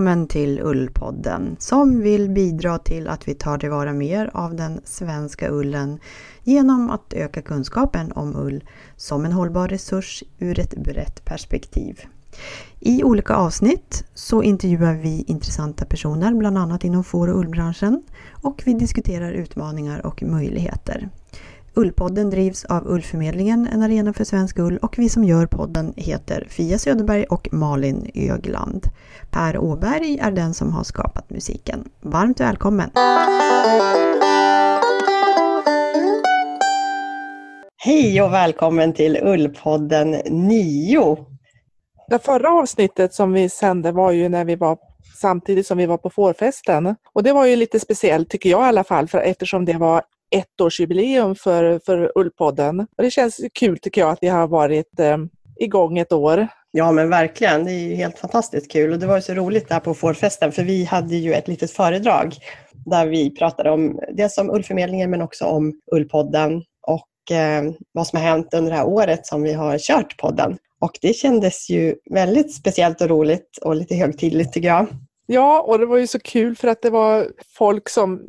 välkommen till Ullpodden som vill bidra till att vi tar tillvara mer av den svenska ullen genom att öka kunskapen om ull som en hållbar resurs ur ett brett perspektiv. I olika avsnitt så intervjuar vi intressanta personer, bland annat inom får och ullbranschen och vi diskuterar utmaningar och möjligheter. Ullpodden drivs av Ullförmedlingen, en arena för svensk ull och vi som gör podden heter Fia Söderberg och Malin Ögland. Per Åberg är den som har skapat musiken. Varmt välkommen! Hej och välkommen till Ullpodden 9! Det förra avsnittet som vi sände var ju när vi var samtidigt som vi var på fårfesten. Och det var ju lite speciellt tycker jag i alla fall, för eftersom det var ettårsjubileum för, för Ullpodden. Och det känns kul tycker jag att vi har varit eh, igång ett år. Ja men verkligen, det är ju helt fantastiskt kul och det var ju så roligt där på fårfesten för vi hade ju ett litet föredrag där vi pratade om dels om Ullförmedlingen men också om Ullpodden och eh, vad som har hänt under det här året som vi har kört podden. Och det kändes ju väldigt speciellt och roligt och lite högtidligt tycker jag. Ja, och det var ju så kul för att det var folk som,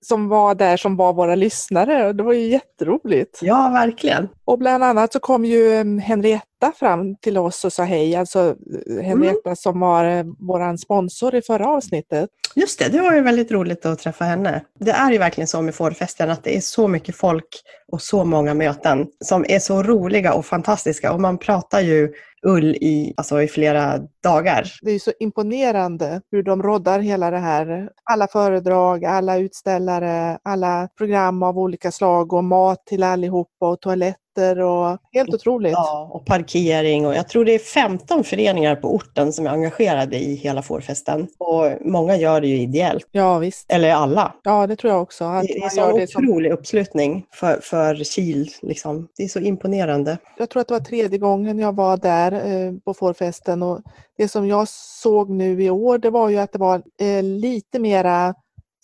som var där som var våra lyssnare. Det var ju jätteroligt. Ja, verkligen. Och bland annat så kom ju mm, Henrietta fram till oss och sa hej. Alltså eh, Henrietta mm. som var eh, vår sponsor i förra avsnittet. Just det, det var ju väldigt roligt att träffa henne. Det är ju verkligen så med fårfesten att det är så mycket folk och så många möten som är så roliga och fantastiska. Och man pratar ju ull i, alltså i flera dagar. Det är så imponerande hur de roddar hela det här. Alla föredrag, alla utställare, alla program av olika slag och mat till allihopa och toalett biljetter och helt otroligt. Ja, och parkering och jag tror det är 15 föreningar på orten som är engagerade i hela fårfesten. Och många gör det ju ideellt. Ja, visst. Eller alla. Ja, det tror jag också. Att det är så otrolig som... uppslutning för, för Kil. Liksom. Det är så imponerande. Jag tror att det var tredje gången jag var där eh, på fårfesten och det som jag såg nu i år det var ju att det var eh, lite mera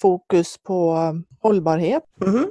fokus på hållbarhet. Mm -hmm.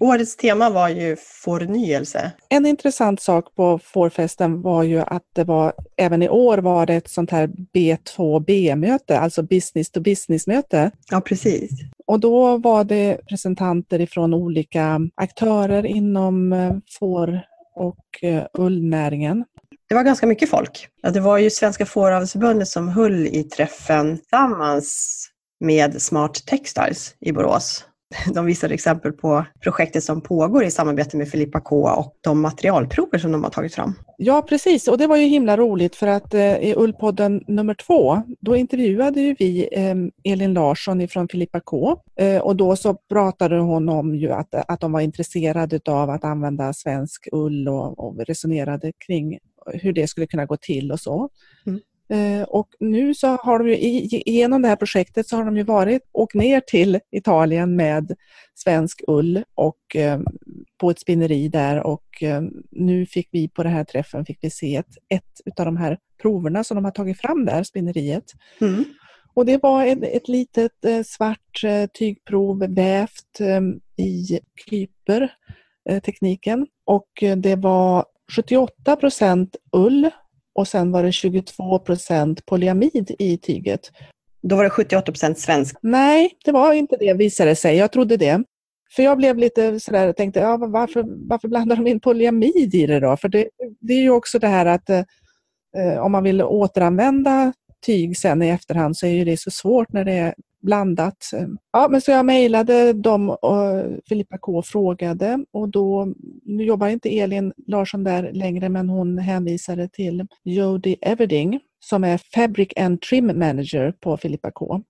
Årets tema var ju förnyelse. En intressant sak på fårfesten var ju att det var, även i år var det ett sånt här B2B-möte, alltså business to business-möte. Ja, precis. Och då var det representanter ifrån olika aktörer inom eh, får och eh, ullnäringen. Det var ganska mycket folk. Ja, det var ju Svenska Fåravelsförbundet som höll i träffen tillsammans med Smart Textiles i Borås. De visade exempel på projektet som pågår i samarbete med Filippa K och de materialprover som de har tagit fram. Ja precis och det var ju himla roligt för att eh, i Ullpodden nummer två då intervjuade ju vi eh, Elin Larsson ifrån Filippa K eh, och då så pratade hon om ju att, att de var intresserade av att använda svensk ull och, och resonerade kring hur det skulle kunna gå till och så. Mm. Eh, och nu så har de ju genom det här projektet så har de ju varit och ner till Italien med svensk ull och eh, på ett spinneri där och eh, nu fick vi på den här träffen fick vi se ett, ett av de här proverna som de har tagit fram där, spinneriet. Mm. Och det var ett, ett litet svart tygprov vävt i kyper, tekniken. Och det var 78 procent ull och sen var det 22 procent polyamid i tyget. Då var det 78 procent svensk? Nej, det var inte det visade sig. Jag trodde det. För jag blev lite sådär och tänkte, ja, varför, varför blandar de in polyamid i det då? För det, det är ju också det här att eh, om man vill återanvända tyg sen i efterhand så är det så svårt när det är blandat. Ja, men så jag mejlade dem och Filippa K frågade och då, nu jobbar inte Elin Larsson där längre men hon hänvisade till Jody Everding som är Fabric and Trim Manager på Filippa K.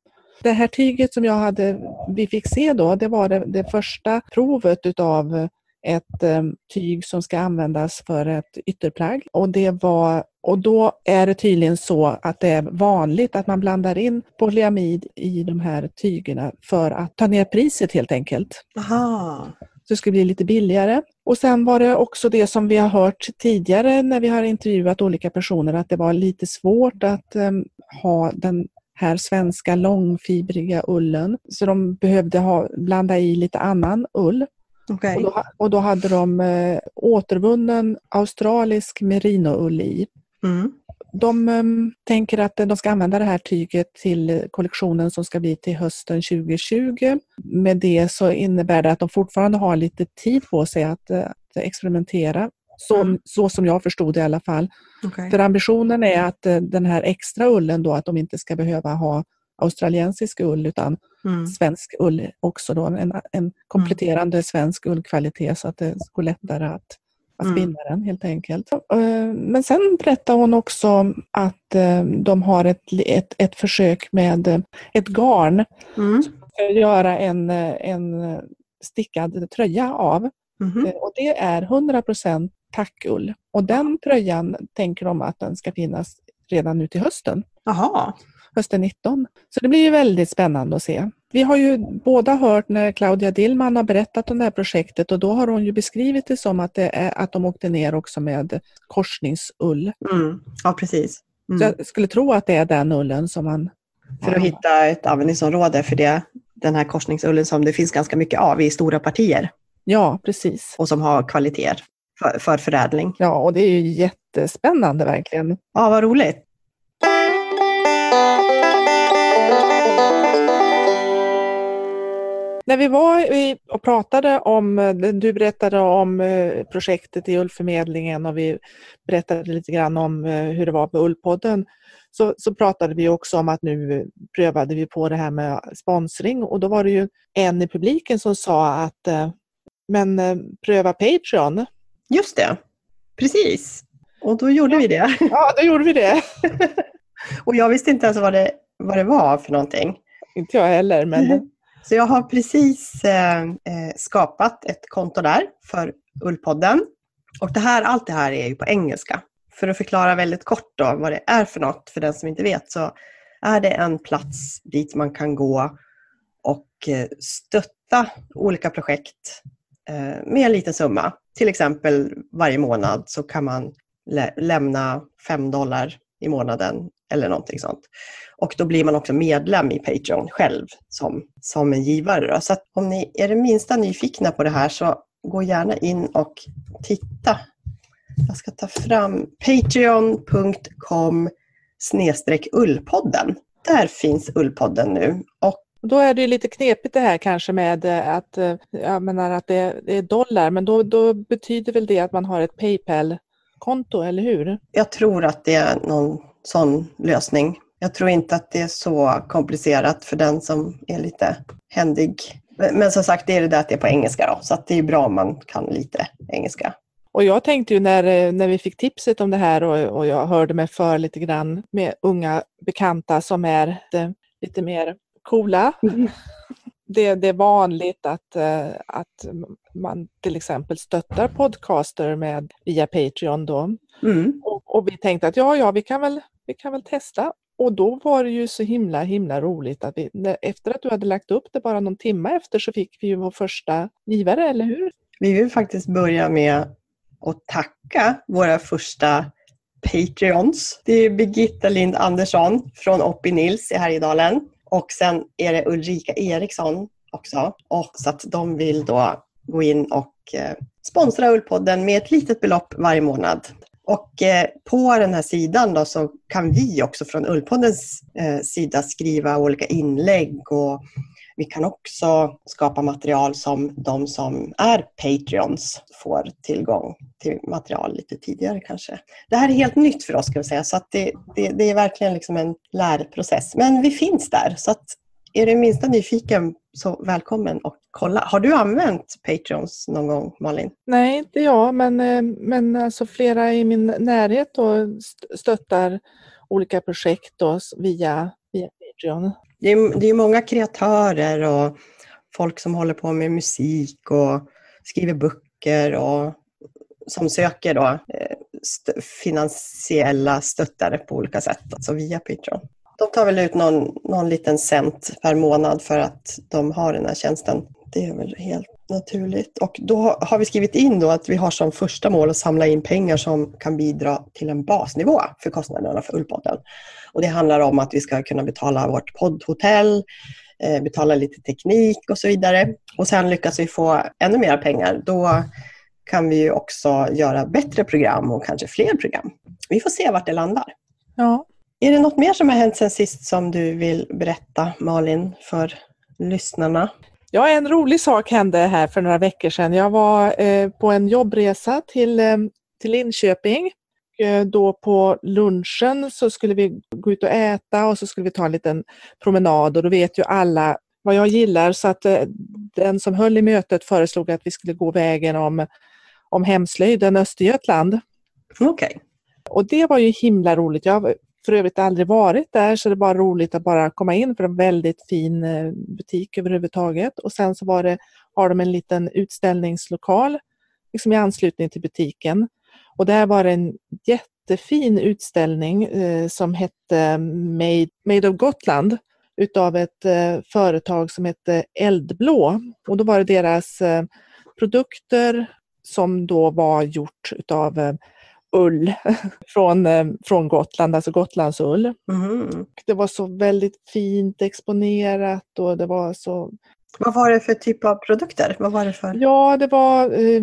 Det här tyget som jag hade, vi fick se då, det var det, det första provet utav ett um, tyg som ska användas för ett ytterplagg. Och, det var, och då är det tydligen så att det är vanligt att man blandar in polyamid i de här tygerna för att ta ner priset helt enkelt. Aha. Så det ska bli lite billigare. Och sen var det också det som vi har hört tidigare när vi har intervjuat olika personer att det var lite svårt att um, ha den här svenska långfibriga ullen. Så de behövde ha, blanda i lite annan ull. Okay. Och, då, och, då, hade de eh, återvunnen australisk merinoull i. Mm. de um, tänker att de ska använda det här tyget till kollektionen som ska bli till hösten 2020. Med det så innebär det att de fortfarande har lite tid på sig att, att experimentera. Så, mm. så som jag förstod det i alla fall. Okay. För ambitionen är att eh, den här extra ullen då, att de inte ska behöva ha australiensisk ull utan mm. svensk ull också då, en, en kompletterande mm. svensk ullkvalitet så att det går lättare att, att mm. spinna den helt enkelt. Eh, men sen berättar hon också att eh, de har ett, ett, ett försök med ett garn mm. som ska göra en, en stickad tröja av. Mm. Och det är 100% tackull. Och den tröjan tänker de att den ska finnas redan nu till hösten. Aha. Hösten 19. Så det blir ju väldigt spännande att se. Vi har ju båda hört när Claudia Dillman har berättat om det här projektet och då har hon ju beskrivit det som att, det är, att de åkte ner också med korsningsull. Mm. Ja, precis. Mm. Så jag skulle tro att det är den ullen som man... För att hitta ett användningsområde för det, den här korsningsullen som det finns ganska mycket av i stora partier. Ja, precis. Och som har kvaliteter för, för förädling. Ja, och det är ju jättespännande verkligen. Ja, vad roligt. När vi var och pratade om, du berättade om eh, projektet i Ullförmedlingen och vi berättade lite grann om eh, hur det var med Ullpodden, så, så pratade vi också om att nu prövade vi på det här med sponsring och då var det ju en i publiken som sa att eh, men pröva Patreon. Just det, precis. Och då gjorde ja. vi det. Ja, då gjorde vi det. och jag visste inte ens vad det, vad det var för någonting. Inte jag heller, men... Så jag har precis eh, eh, skapat ett konto där för Ullpodden. Och det här, allt det här är ju på engelska. För att förklara väldigt kort då vad det är för något, för den som inte vet, så är det en plats dit man kan gå och eh, stötta olika projekt eh, med en liten summa. Till exempel varje månad så kan man lä lämna 5 dollar i månaden eller någonting sånt. Och då blir man också medlem i Patreon själv som, som en givare. Då. Så om ni är det minsta nyfikna på det här så gå gärna in och titta. Jag ska ta fram patreon.com ullpodden. Där finns Ullpodden nu. Och då är det lite knepigt det här kanske med eh, att, eh, jag menar att det, är dollar, men då, då betyder väl det att man har ett Paypal-konto, eller hur? Jag tror att det är någon sån lösning. Jag tror inte att det är så komplicerat för den som är lite händig. Men som sagt, det är det där att det är på engelska då, så att det är bra om man kan lite engelska. Och jag tänkte ju när, när vi fick tipset om det här och, och jag hörde mig för lite grann med unga bekanta som är lite, lite mer coola. Mm. Det, det, är vanligt att, eh, att man till exempel stöttar podcaster med, via Patreon. Då. Mm. Och, vi tänkte att ja, ja, vi kan väl, vi kan väl testa. Och då var det ju så himla himla roligt att vi, efter att du hade lagt upp det bara någon timme efter så fick vi ju vår första givare, eller hur? Vi vill faktiskt börja med att tacka våra första Patreons. Det är Birgitta Lind Andersson från Oppi Nils i Härjedalen och sen är det Ulrika Eriksson också. Och så att de vill då gå in och eh, sponsra Ullpodden med ett litet belopp varje månad. Och eh, på den här sidan då så kan vi också från Ullpoddens eh, sida skriva olika inlägg och vi kan också skapa material som de som är Patreons får tillgång till material lite tidigare kanske. Det här är helt nytt för oss ska vi säga så att det, det, det är verkligen liksom en lärprocess. Men vi finns där så att är du minsta nyfiken så välkommen och kolla. Har du använt Patreons någon gång Malin? Nej, inte jag, men, eh, men alltså flera i min närhet då stöttar olika projekt då via, via Patreon. Det är, det är många kreatörer och folk som håller på med musik och skriver böcker och som söker då eh, st finansiella stöttare på olika sätt, alltså via Patreon. De tar väl ut någon, någon liten cent per månad för att de har den här tjänsten. Det är väl helt naturligt. Och då har vi skrivit in då att vi har som första mål att samla in pengar som kan bidra till en basnivå för kostnaderna för Ullpodden. Och det handlar om att vi ska kunna betala vårt poddhotell, eh, betala lite teknik och så vidare. Och sen lyckas vi få ännu mer pengar. Då kan vi ju också göra bättre program och kanske fler program. Vi får se vart det landar. Ja. Är det något mer som har hänt sen sist som du vill berätta, Malin, för lyssnarna? Ja, en rolig sak hände här för några veckor sedan. Jag var eh, på en jobbresa till, eh, till Linköping. Eh, då på lunchen så skulle vi gå ut och äta och så skulle vi ta en liten promenad och då vet ju alla vad jag gillar så att eh, den som höll i mötet föreslog att vi skulle gå vägen om, om hemslöjden Östergötland. Okej. Okay. Och det var ju himla roligt. Jag för övrigt aldrig varit där så det var roligt att bara komma in för en väldigt fin eh, butik överhuvudtaget. Och sen så var det, har de en liten utställningslokal liksom i anslutning till butiken. Och där var det en jättefin utställning eh, som hette eh, Made, Made of Gotland utav ett eh, företag som hette Eldblå. Och då var det deras eh, produkter som då var gjort utav eh, ull från, eh, från Gotland, alltså Gotlandsull. Mm. Det var så väldigt fint exponerat och det var så vad var det för typ av produkter? Vad var det för? Ja, det var eh,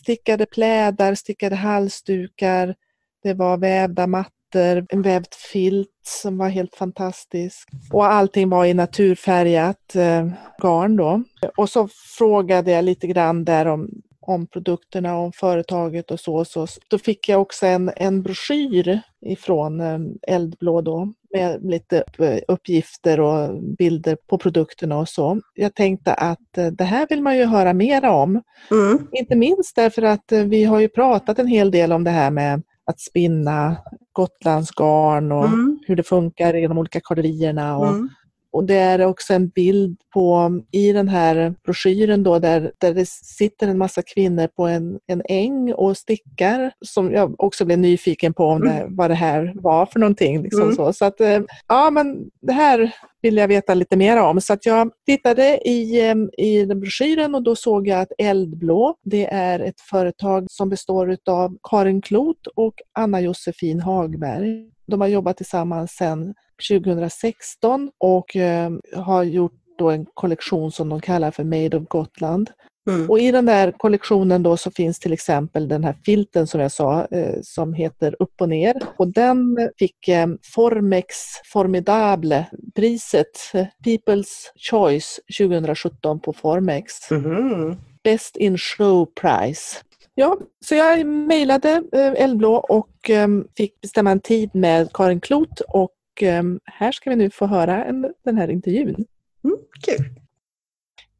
stickade plädar, stickade halsdukar, det var vävda mattor, en vävd filt som var helt fantastisk. Och allting var i naturfärgat eh, garn då. Och så frågade jag lite grann där om om produkterna, om företaget och så. så. Då fick jag också en, en broschyr ifrån eh, Eldblå då med lite eh, uppgifter och bilder på produkterna och så. Jag tänkte att eh, det här vill man ju höra mera om. Mm. Inte minst därför att vi har ju pratat en hel del om det här med att spinna Gotlandsgarn och mm. hur det funkar i de olika korderierna och mm. Och det är också en bild på, i den här broschyren då, där, där det sitter en massa kvinnor på en, en äng och stickar, som jag också blev nyfiken på om det, mm. vad det här var för någonting. Liksom mm. så. så att, eh, ja, men det här vill jag veta lite mer om. Så att jag tittade i, i den broschyren och då såg jag att Eldblå, det är ett företag som består av Karin Klot och Anna-Josefin Hagberg. De har jobbat tillsammans sedan 2016 och eh, har gjort då en kollektion som de kallar för Made of Gotland. Mm. Och i den där kollektionen då så finns till exempel den här filten som jag sa eh, som heter Upp och ner och den fick eh, Formex Formidable priset People's Choice 2017 på Formex. Mm. Best in Show Prize. Ja, så jag mejlade eh, Eldblå och eh, fick bestämma en tid med Karin Klot och Ehm, här ska vi nu få höra en, den här intervjun. Mm, kul!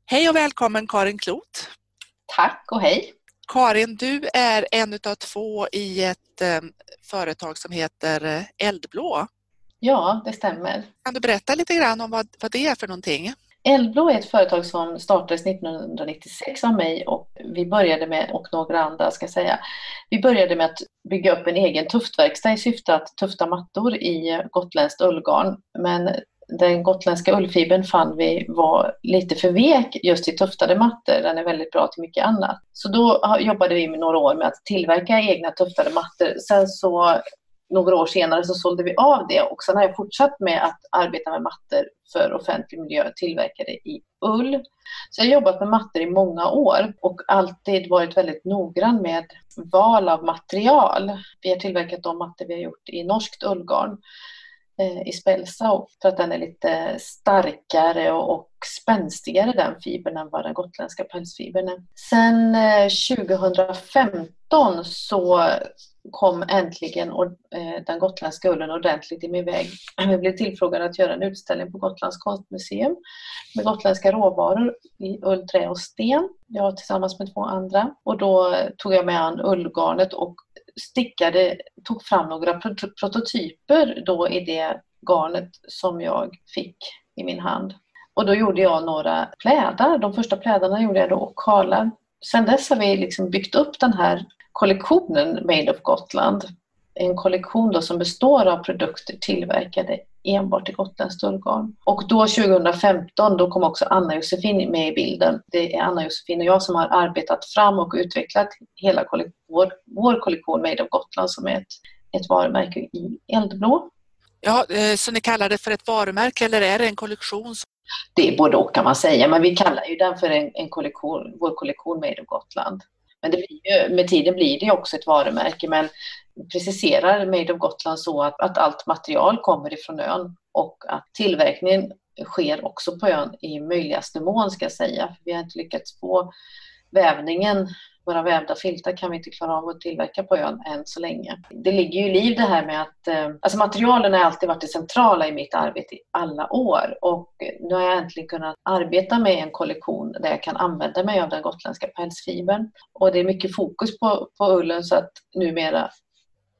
Hej och välkommen Karin Klot! Tack och hej! Karin, du är en av två i ett eh, företag som heter eh, Eldblå. Ja, det stämmer. Kan du berätta lite grann om vad, vad det är för någonting? Eldblå är ett företag som startades 1996 av mig och vi började med, och några andra ska jag säga, vi började med att bygga upp en egen tuftverkstad i syfte att tufta mattor i gotländskt ullgarn. Men den gotländska ullfibern fann vi var lite för vek just till tuftade mattor. Den är väldigt bra till mycket annat. Så då jobbade vi med några år med att tillverka egna tuftade mattor. Sen så några år senare så sålde vi av det och sen har jag fortsatt med att arbeta med mattor för offentlig miljö tillverkade i ull. Så jag har jobbat med mattor i många år och alltid varit väldigt noggrann med val av material. Vi har tillverkat de mattor vi har gjort i norskt ullgarn eh, i Spelsa för att den är lite starkare och spänstigare den fibern än vad den gotländska pälsfibern är. Sen eh, 2015 så kom äntligen eh, den gotländska ullen ordentligt i min väg. Jag blev tillfrågad att göra en utställning på Gotlands konstmuseum med gotländska råvaror i ull, trä och sten. Jag tillsammans med två andra. Och då tog jag mig an ullgarnet och stickade, tog fram några prototyper då i det garnet som jag fick i min hand. Och då gjorde jag några plädar. De första plädarna gjorde jag då och kalar. Sen dess har vi liksom byggt upp den här kollektionen Made of Gotland. En kollektion då som består av produkter tillverkade enbart i gotländskt ullgarn. Och då 2015 då kom också Anna-Josefin med i bilden. Det är Anna-Josefin och jag som har arbetat fram och utvecklat hela vår, vår kollektion Made of Gotland som är ett, ett varumärke i eldblå. Ja, eh, så ni kallar det för ett varumärke eller är det en kollektion? Det är både och kan man säga, men vi kallar ju den för en, en kollektion, vår kollektion Made of Gotland. Men det blir ju, med tiden blir det också ett varumärke. Men preciserar Made of Gotland så att, att allt material kommer ifrån ön och att tillverkningen sker också på ön i möjligaste mån ska jag säga. Vi har inte lyckats få vävningen våra vävda filtar kan vi inte klara av att tillverka på ön än så länge. Det ligger ju i liv det här med att eh, alltså materialen har alltid varit det centrala i mitt arbete i alla år och nu har jag äntligen kunnat arbeta med en kollektion där jag kan använda mig av den gotländska pälsfibern. Och det är mycket fokus på, på ullen så att numera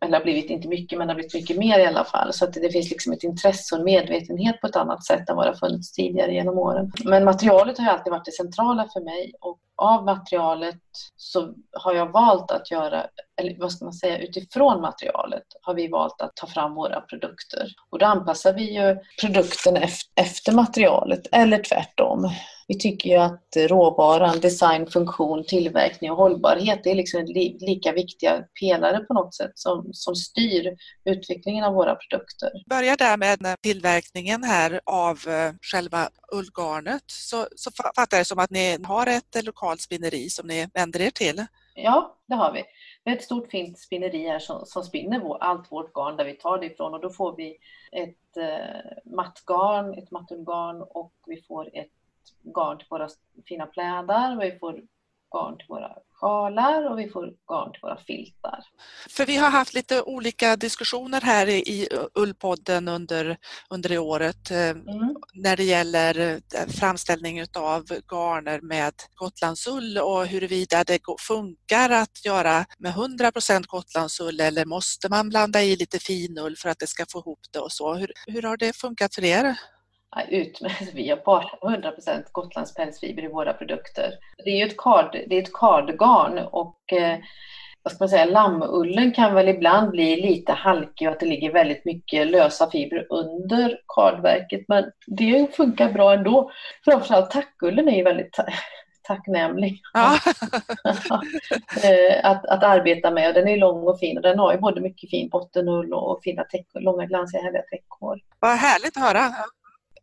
eller har blivit, inte mycket, men det har blivit mycket mer i alla fall. Så att det finns liksom ett intresse och en medvetenhet på ett annat sätt än vad det har funnits tidigare genom åren. Men materialet har alltid varit det centrala för mig och av materialet så har jag valt att göra, eller vad ska man säga, utifrån materialet har vi valt att ta fram våra produkter. Och då anpassar vi ju produkten efter materialet eller tvärtom. Vi tycker ju att råvaran, design, funktion, tillverkning och hållbarhet är liksom lika viktiga pelare på något sätt som, som styr utvecklingen av våra produkter. Börja där med tillverkningen här av eh, själva ullgarnet så, så fattar jag det som att ni har ett lokalt spinneri som ni vänder er till. Ja, det har vi. Vi har ett stort fint spinneri här som, som spinner vår, allt vårt garn där vi tar det ifrån och då får vi ett eh, mattgarn, ett mattullgarn och vi får ett garn till våra fina plädar, och vi får garn till våra sjalar och vi får garn till våra filtar. För vi har haft lite olika diskussioner här i Ullpodden under, under det året eh, mm. när det gäller eh, framställning av garner med Gotlandsull och huruvida det funkar att göra med 100% Gotlandsull eller måste man blanda i lite finull för att det ska få ihop det och så. Hur, hur har det funkat för er? Utmärkt. Vi har bara 100 Gotlands pälsfiber i våra produkter. Det är ju ett, kard, det är ett kardgarn och eh, vad ska man säga, lammullen kan väl ibland bli lite halkig och att det ligger väldigt mycket lösa fibrer under kardverket men det funkar bra ändå. Framförallt tackullen är ju väldigt tacknämlig ja. Eh, att, att arbeta med. Den är lång och fin och den har ju både mycket fin bottenull och fina täck, långa glansiga härliga täckhår. Vad härligt att höra.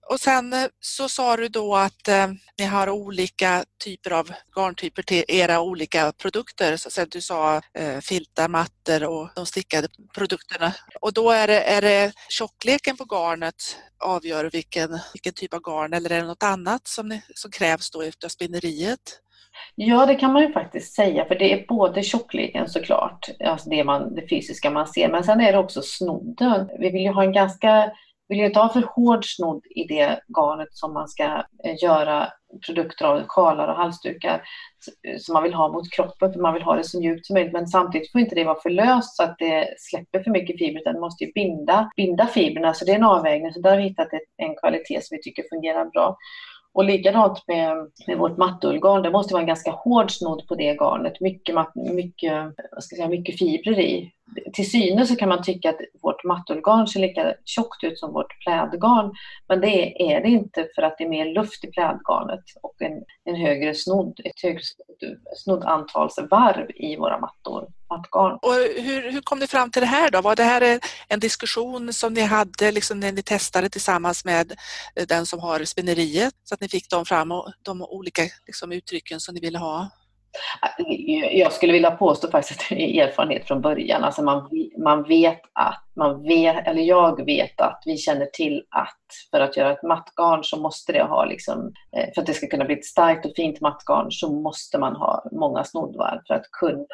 Och sen eh, så sa du då att eh, ni har olika typer av garntyper till era olika produkter. Så att du sa eh, filtar, mattor och de stickade produkterna. Och då är det, är det tjockleken på garnet avgör vilken, vilken typ av garn eller är det något annat som, ni, som krävs då utav spinneriet? Ja, det kan man ju faktiskt säga, för det är både tjockleken såklart, alltså det, man, det fysiska man ser, men sen är det också snodden. Vi vill ju ha en ganska vill ju inte ha för hård snodd i det garnet som man ska eh, göra produkter av, sjalar och halsdukar som man vill ha mot kroppen för man vill ha det så mjukt som möjligt. Men samtidigt får inte det vara för löst så att det släpper för mycket fibrer utan det måste ju binda, binda fibrerna. Så det är en avvägning. Så där har vi hittat en kvalitet som vi tycker fungerar bra. Och likadant med, med vårt mattullgarn, det måste vara en ganska hård snodd på det garnet, mycket, mycket, vad ska jag säga, mycket fibrer i till synes så kan man tycka att vårt mattullgarn ser lika tjockt ut som vårt plädgarn. Men det är det inte för att det är mer luft i plädgarnet och en, en högre snodd, ett högre snoddantalsvarv i våra mattor. Mattgarn. Och hur, hur kom ni fram till det här då? Var det här en diskussion som ni hade liksom när ni testade tillsammans med den som har spinneriet så att ni fick dem fram och de olika liksom, uttrycken som ni ville ha? Jag skulle vilja påstå faktiskt att det är erfarenhet från början. Alltså man, man vet att man vet, eller jag vet att vi känner till att för att göra ett mattgarn så måste det ha, liksom, eh, för att det ska kunna bli ett starkt och fint mattgarn så måste man ha många snoddvarv för att kunna.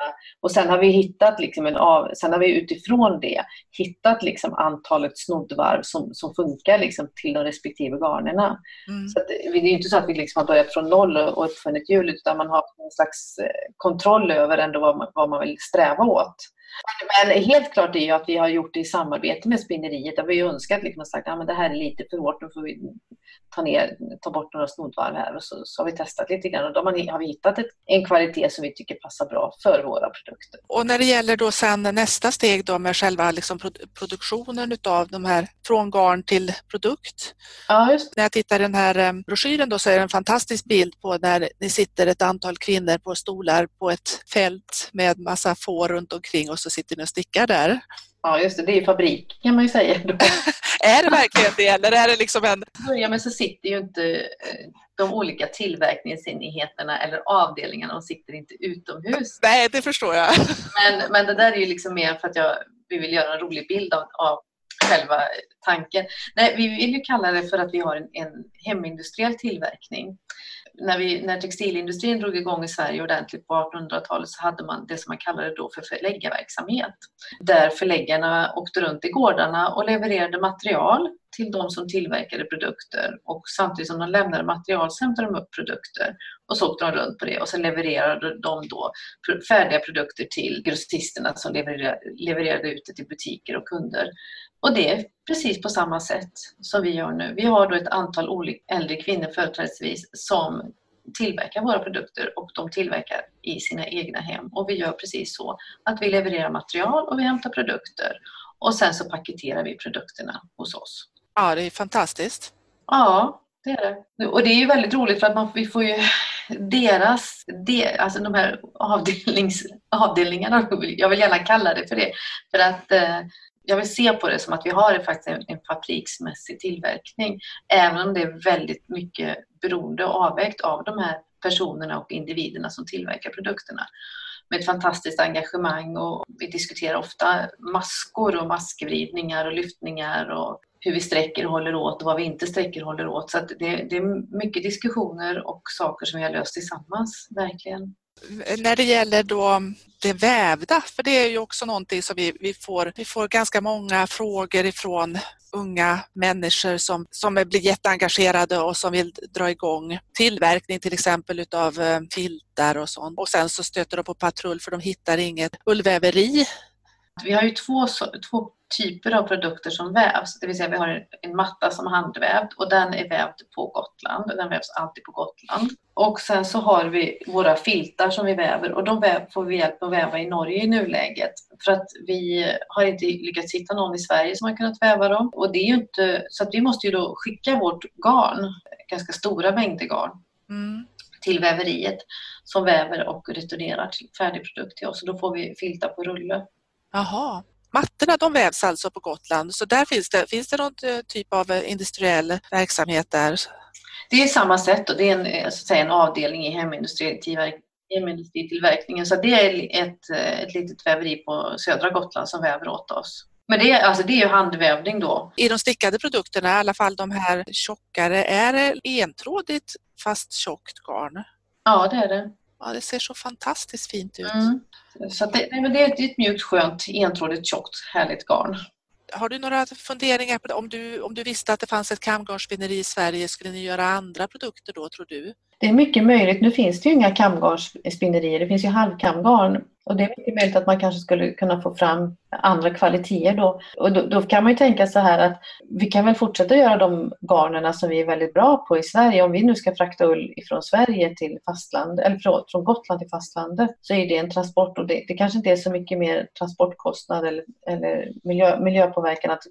Och sen har vi hittat, liksom en av, sen har vi utifrån det hittat liksom antalet snoddvarv som, som funkar liksom till de respektive garnerna. Mm. Så det är inte så att vi liksom har börjat från noll och uppfunnit hjulet utan man har en slags kontroll över ändå vad man, vad man vill sträva åt. Men helt klart är ju att vi har gjort det i samarbete med spinneriet. Där vi har önskat liksom sagt att ja, det här är lite för hårt, nu får vi ta, ner, ta bort några snoddvarv här. Och så, så har vi testat lite grann och då har vi hittat ett, en kvalitet som vi tycker passar bra för våra produkter. Och när det gäller då sen nästa steg då med själva liksom produktionen utav de här från garn till produkt. Ja, just. När jag tittar i den här eh, broschyren då så är det en fantastisk bild på när ni sitter ett antal kvinnor på stolar på ett fält med massa får runt omkring och så sitter ni och stickar där. Ja, just det. Det är fabrik kan man ju säga. är det verkligen det eller är det liksom en... Ja, men så sitter ju inte eh, de olika tillverkningsenheterna eller avdelningarna, de sitter inte utomhus. Nej, det förstår jag. Men, men det där är ju liksom mer för att jag, vi vill göra en rolig bild av, av själva tanken. Nej, vi vill ju kalla det för att vi har en, en hemindustriell tillverkning när, vi, när textilindustrin drog igång i Sverige ordentligt på 1800-talet så hade man det som man kallade då för förläggarverksamhet. Där förläggarna åkte runt i gårdarna och levererade material till de som tillverkade produkter och samtidigt som de lämnade material så hämtade de upp produkter och så åkte de runt på det och sen levererade de då färdiga produkter till grossisterna som levererade, ut det till butiker och kunder. Och det är precis på samma sätt som vi gör nu. Vi har då ett antal olika äldre kvinnor företrädesvis som tillverkar våra produkter och de tillverkar i sina egna hem. Och vi gör precis så att vi levererar material och vi hämtar produkter och sen så paketerar vi produkterna hos oss. Ja, det är fantastiskt. Ja, det är det. Och det är ju väldigt roligt för att man, vi får ju deras, de, alltså de här avdelnings, avdelningarna, jag vill gärna kalla det för det, för att eh, jag vill se på det som att vi har faktiskt en, en fabriksmässig tillverkning, även om det är väldigt mycket beroende och avvägt av de här personerna och individerna som tillverkar produkterna med ett fantastiskt engagemang och vi diskuterar ofta maskor och maskvridningar och lyftningar och hur vi sträcker och håller åt och vad vi inte sträcker och håller åt. Så det, det, är mycket diskussioner och saker som vi har löst tillsammans, verkligen när det gäller då det vävda, för det är ju också någonting som vi, vi, får, vi får ganska många frågor ifrån unga människor som, som blir jätteengagerade och som vill dra igång tillverkning till exempel utav eh, filtar och sånt. Och sen så stöter de på patrull för de hittar inget ullväveri. Vi har ju två, två typer av produkter som vävs. Det vill säga vi har en matta som är handvävd och den är vävd på Gotland. Den vävs alltid på Gotland. Och sen så har vi våra filtar som vi väver och de väv, får vi hjälp att väva i Norge i nuläget. För att vi har inte lyckats hitta någon i Sverige som har kunnat väva dem. Och det är inte, så att vi måste ju då skicka vårt garn, ganska stora mängder garn, mm. till väveriet som väver och returnerar till färdig produkt till oss. Då får vi filtar på rulle. Jaha. Mattorna de vävs alltså på Gotland, så där finns det, finns det någon eh, typ av eh, industriell verksamhet där? Det är samma sätt och det är en, eh, så att säga, en avdelning i hemindustritillverkningen. Så det är ett, ett litet väveri på södra Gotland som väver åt oss. Men det är, alltså det är ju handvävning då. I de stickade produkterna, i alla fall de här tjockare, är det entrådigt fast tjockt garn? Ja, det är det. Ja, det ser så fantastiskt fint ut. Mm. Så det, nej, men det är ett mjukt, skönt, entrådigt, tjockt, härligt garn. Har du några funderingar på det? Om du, om du visste att det fanns ett kamgarnsspinneri i Sverige, skulle ni göra andra produkter då, tror du? Det är mycket möjligt. Nu finns det ju inga kamgarnsspinnerier, det finns ju halvkamgarn. Och det är mycket möjligt att man kanske skulle kunna få fram andra kvaliteter då. Och då, då, kan man ju tänka så här att vi kan väl fortsätta göra de garnerna som vi är väldigt bra på i Sverige. Om vi nu ska frakta ull från Sverige till fastland, eller förlåt, från Gotland till fastlandet så är det en transport och det, det kanske inte är så mycket mer transportkostnad eller, eller miljö, miljöpåverkan att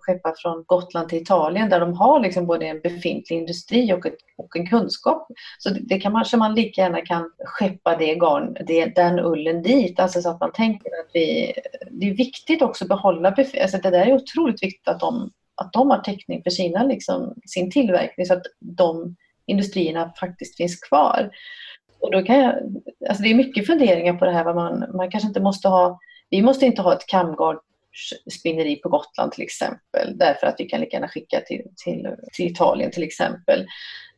skeppa från Gotland till Italien där de har liksom både en befintlig industri och, ett, och en kunskap. Så det, det kan man, så man lika gärna kan skeppa det garn, det, den ullen dit. Alltså så att man tänker att vi, det är viktigt också att behålla, alltså det där är otroligt viktigt att de, att de har täckning för sina, liksom, sin tillverkning så att de industrierna faktiskt finns kvar. Och då kan jag, alltså det är mycket funderingar på det här, vad man, man kanske inte måste ha, vi måste inte ha ett kamgardsspinneri på Gotland till exempel, därför att vi kan lika gärna skicka till, till, till Italien till exempel.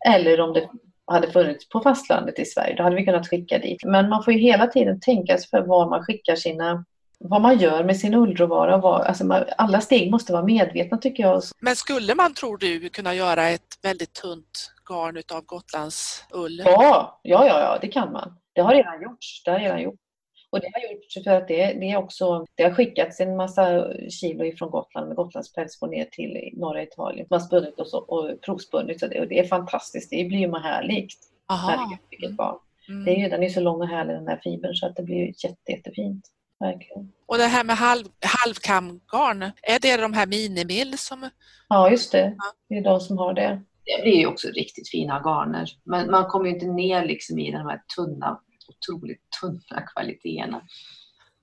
Eller om det hade funnits på fastlandet i Sverige, då hade vi kunnat skicka dit. Men man får ju hela tiden tänka sig för var man skickar sina vad man gör med sin ullråvara. Vad, alltså man, alla steg måste vara medvetna tycker jag. Men skulle man, tror du, kunna göra ett väldigt tunt garn utav Gotlands ull? Ja, ja, ja, ja, det kan man. Det har redan gjorts. Det har redan gjorts. Och det har gjorts för att det, det, är också, det har skickats en massa kilo ifrån Gotland med Gotlands pälsbår ner till norra Italien. Man har spunnit och, och provspunnit och det, och det är fantastiskt. Det blir ju härligt. Herregud, vilket barn. Mm. Det är ju, den är så lång och härlig den här fibern så att det blir jätte, jättefint. Verkligen. Och det här med halv, halvkamgarn, är det de här minimill som... Ja, just det. Det är de som har det. Det blir ju också riktigt fina garner. Men man kommer ju inte ner liksom i de här tunna, otroligt tunna kvaliteterna.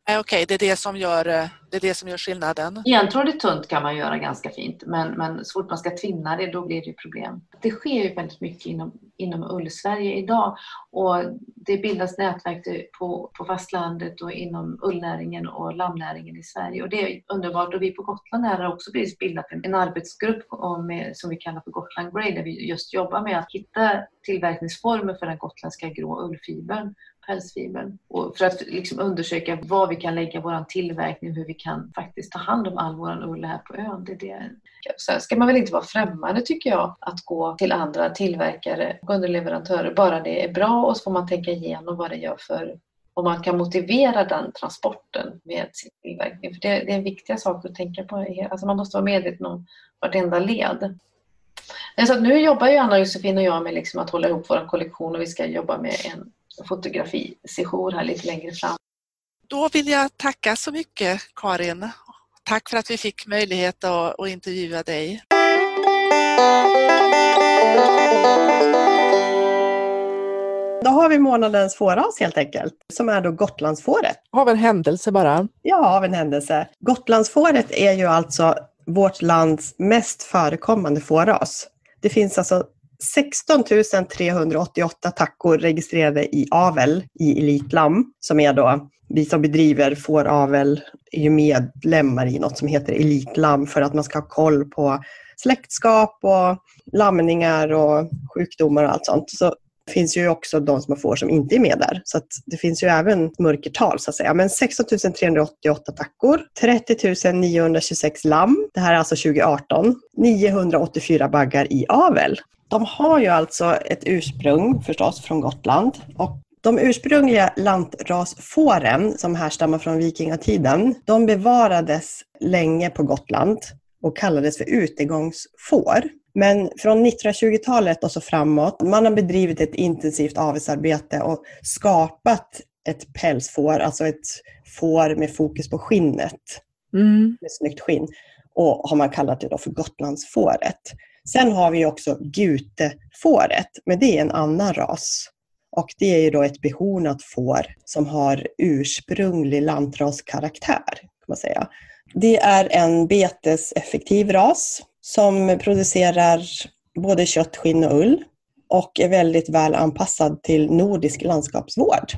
Okej, okay, det, är det, som gör, eh, det är det som gör skillnaden. Entrådigt tunt kan man göra ganska fint men, men så fort man ska tvinna det då blir det problem. Det sker ju väldigt mycket inom, inom ull-Sverige idag och det bildas nätverk på, på fastlandet och inom ullnäringen och lammnäringen i Sverige och det är underbart och vi på Gotland har också bildat en, en arbetsgrupp om, som vi kallar för Gotland Grey där vi just jobbar med att hitta tillverkningsformer för den gotländska grå ullfibern pälsfibern. Och för att liksom undersöka var vi kan lägga vår tillverkning och hur vi kan faktiskt ta hand om all vår ull här på ön. Det är det. Sen ska man väl inte vara främmande tycker jag att gå till andra tillverkare och underleverantörer bara det är bra och så får man tänka igenom vad det gör för om man kan motivera den transporten med sin tillverkning. För det, det är en viktig sak att tänka på. Alltså man måste vara medveten om vartenda led. Så nu jobbar ju Anna Josefin och jag med liksom att hålla ihop vår kollektion och vi ska jobba med en fotografisession här lite längre fram. Då vill jag tacka så mycket Karin. Tack för att vi fick möjlighet att, att intervjua dig. Då har vi månadens fåras helt enkelt, som är då Gotlandsfåret. Av en händelse bara? Ja, av en händelse. Gotlandsfåret är ju alltså vårt lands mest förekommande fåras. Det finns alltså 16 388 tackor registrerade i avel i Elitlam, som är då vi som bedriver fåravel är ju medlemmar i något som heter Elitlam för att man ska ha koll på släktskap och lamningar och sjukdomar och allt sånt. Så det finns ju också de som har får som inte är med där. Så det finns ju även mörkertal så att säga. Men 16 388 tackor, 30 926 lamm, det här är alltså 2018, 984 baggar i avel. De har ju alltså ett ursprung förstås från Gotland och de ursprungliga lantrasfåren som härstammar från vikingatiden, de bevarades länge på Gotland och kallades för utegångsfår. Men från 1920-talet och så framåt, man har bedrivit ett intensivt avelsarbete och skapat ett pälsfår, alltså ett får med fokus på skinnet, mm. med snyggt skinn. Och har man kallat det då för Gotlandsfåret. Sen har vi också gutefåret, men det är en annan ras. Och det är ju då ett behornat får som har ursprunglig lantraskaraktär, kan man säga. Det är en beteseffektiv ras som producerar både kött, skinn och ull och är väldigt väl anpassad till nordisk landskapsvård.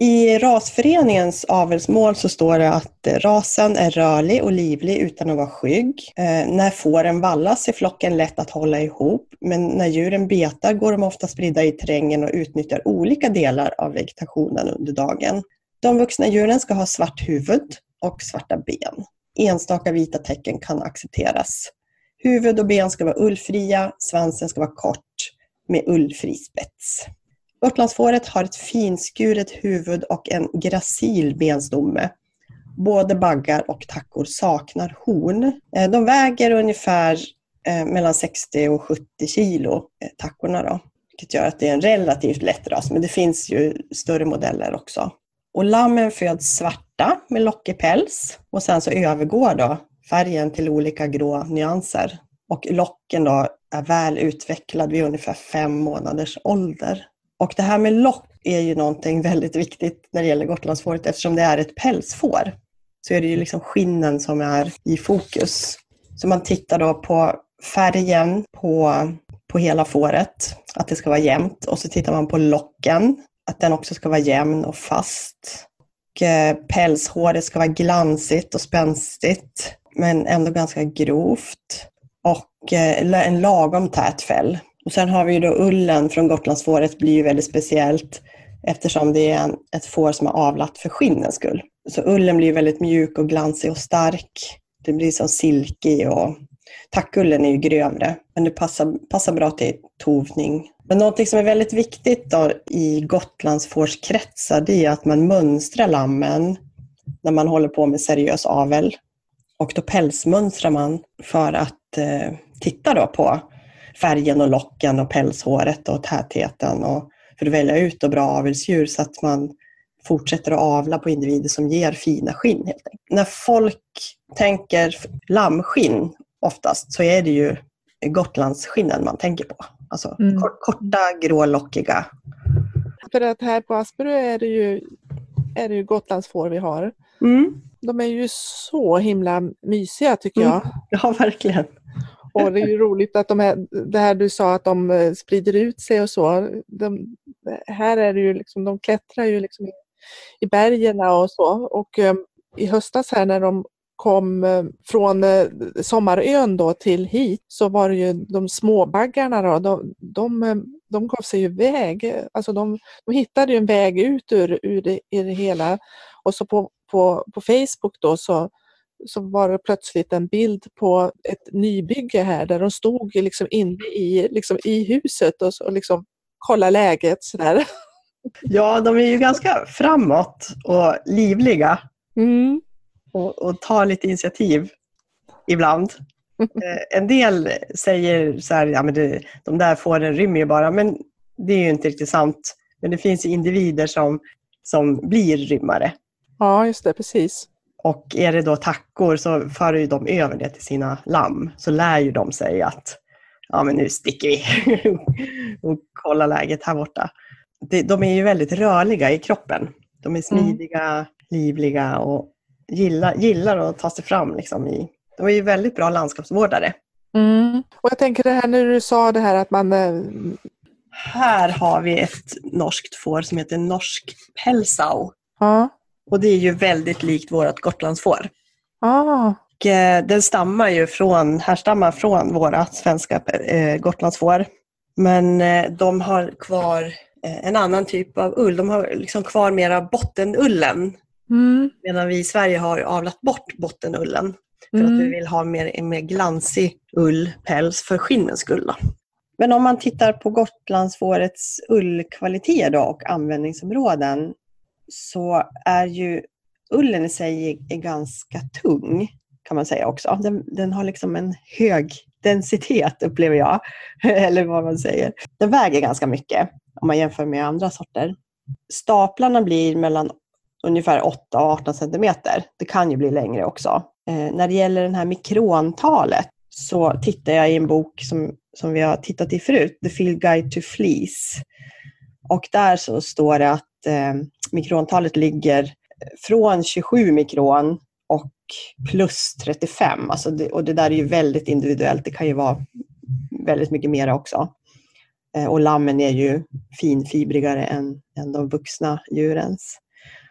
I rasföreningens avelsmål så står det att rasen är rörlig och livlig utan att vara skygg. Eh, när fåren vallas är flocken lätt att hålla ihop, men när djuren betar går de ofta spridda i terrängen och utnyttjar olika delar av vegetationen under dagen. De vuxna djuren ska ha svart huvud och svarta ben. Enstaka vita tecken kan accepteras. Huvud och ben ska vara ullfria, svansen ska vara kort med ullfri spets. Gotlandsfåret har ett finskuret huvud och en gracil benstomme. Både baggar och tackor saknar horn. Eh, de väger ungefär eh, mellan 60 och 70 kilo, eh, tackorna då. Vilket gör att det är en relativt lätt ras, men det finns ju större modeller också. Och lammen föds svarta med lockig päls och sen så övergår då färgen till olika grå nyanser. Och locken då är väl utvecklad vid ungefär fem månaders ålder. Och det här med lock är ju någonting väldigt viktigt när det gäller Gotlandsfåret eftersom det är ett pälsfår. Så är det ju liksom skinnen som är i fokus. Så man tittar då på färgen på, på hela fåret, att det ska vara jämnt. Och så tittar man på locken, att den också ska vara jämn och fast. Och eh, pälshåret ska vara glansigt och spänstigt, men ändå ganska grovt. Och eh, en lagom tät fäll. Och sen har vi ju då ullen från Gotlandsfåret blir ju väldigt speciellt eftersom det är en, ett får som är avlat för skinnens skull. Så ullen blir väldigt mjuk och glansig och stark. Det blir som silke och tackullen är ju grövre, men det passar, passar bra till tovning. Men någonting som är väldigt viktigt då i Gotlandsfårskretsar det är att man mönstrar lammen när man håller på med seriös avel. Och då pälsmönstrar man för att eh, titta då på färgen och locken och pälshåret och tätheten och för att välja ut bra avelsdjur så att man fortsätter att avla på individer som ger fina skinn. Helt enkelt. När folk tänker lammskinn oftast så är det ju Gotlandsskinnen man tänker på. Alltså mm. korta, grålockiga. För att här på Asperö är det ju är det ju Gotlandsfår vi har. Mm. De är ju så himla mysiga tycker Mm. jag. Ja, verkligen. Och det är ju roligt att de här, det här du sa att de eh, sprider ut sig och så. De, här är det ju liksom, de klättrar ju liksom i, i bergen och så. Och eh, i höstas här när de kom eh, från Sommarön då till hit så var det ju de småbaggarna då, de, de, de gav sig ju iväg. Alltså de, de hittade ju en väg ut ur, ur, det, ur det hela. Och så på, på, på Facebook då så så var det plötsligt en bild på ett nybygge här där de stod liksom inne i, liksom i huset och, och liksom kolla läget sådär. Ja, de är ju ganska framåt och livliga Mm. och, och tar lite initiativ ibland. Eh, En del säger så här, ja men det, de där fåren rymmer ju bara, men det är ju inte riktigt sant. Men det finns individer som, som blir rymmare. Ja, just det, precis. Och är det då tackor så för ju de över det till sina lamm. Så lär ju de sig att ja, men nu sticker vi och kollar läget här borta. De är ju väldigt rörliga i kroppen. De är smidiga, livliga och gillar, gillar att ta sig fram. Liksom i, de är ju väldigt bra landskapsvårdare. Mm. Och jag tänker det här när du sa det här att man... eh, Här har vi ett norskt får som heter norsk pälsau. Ja, Och det är ju väldigt likt vårt gotlandsfår. ah, Och, eh, den stammar ju från, härstammar från våra svenska eh, gotlandsfår. Men eh, de har kvar eh, en annan typ av ull. De har liksom kvar mera bottenullen. mm, Medan vi i Sverige har avlat bort bottenullen. För att vi mm, vill ha mer, en mer glansig ull, päls för skinnens skull. Då. Men om man tittar på Gotlandsfårets ullkvaliteter och användningsområden så är ju ullen i sig är ganska tung kan man säga också. Den, den har liksom en hög densitet upplever jag. Eller vad man säger. Den väger ganska mycket om man jämför med andra sorter. Staplarna blir mellan ungefär 8 och 18 centimeter. Det kan ju bli längre också. Eh, när det gäller det här mikrontalet så tittar jag i en bok som, som vi har tittat i förut, The Field Guide to Fleece. Och där så står det att eh, mikrontalet ligger från 27 mikron och plus 35. Alltså det, och det där är ju väldigt individuellt. Det kan ju vara väldigt mycket mer också. Eh, och lammen är ju finfibrigare än, än de vuxna djurens.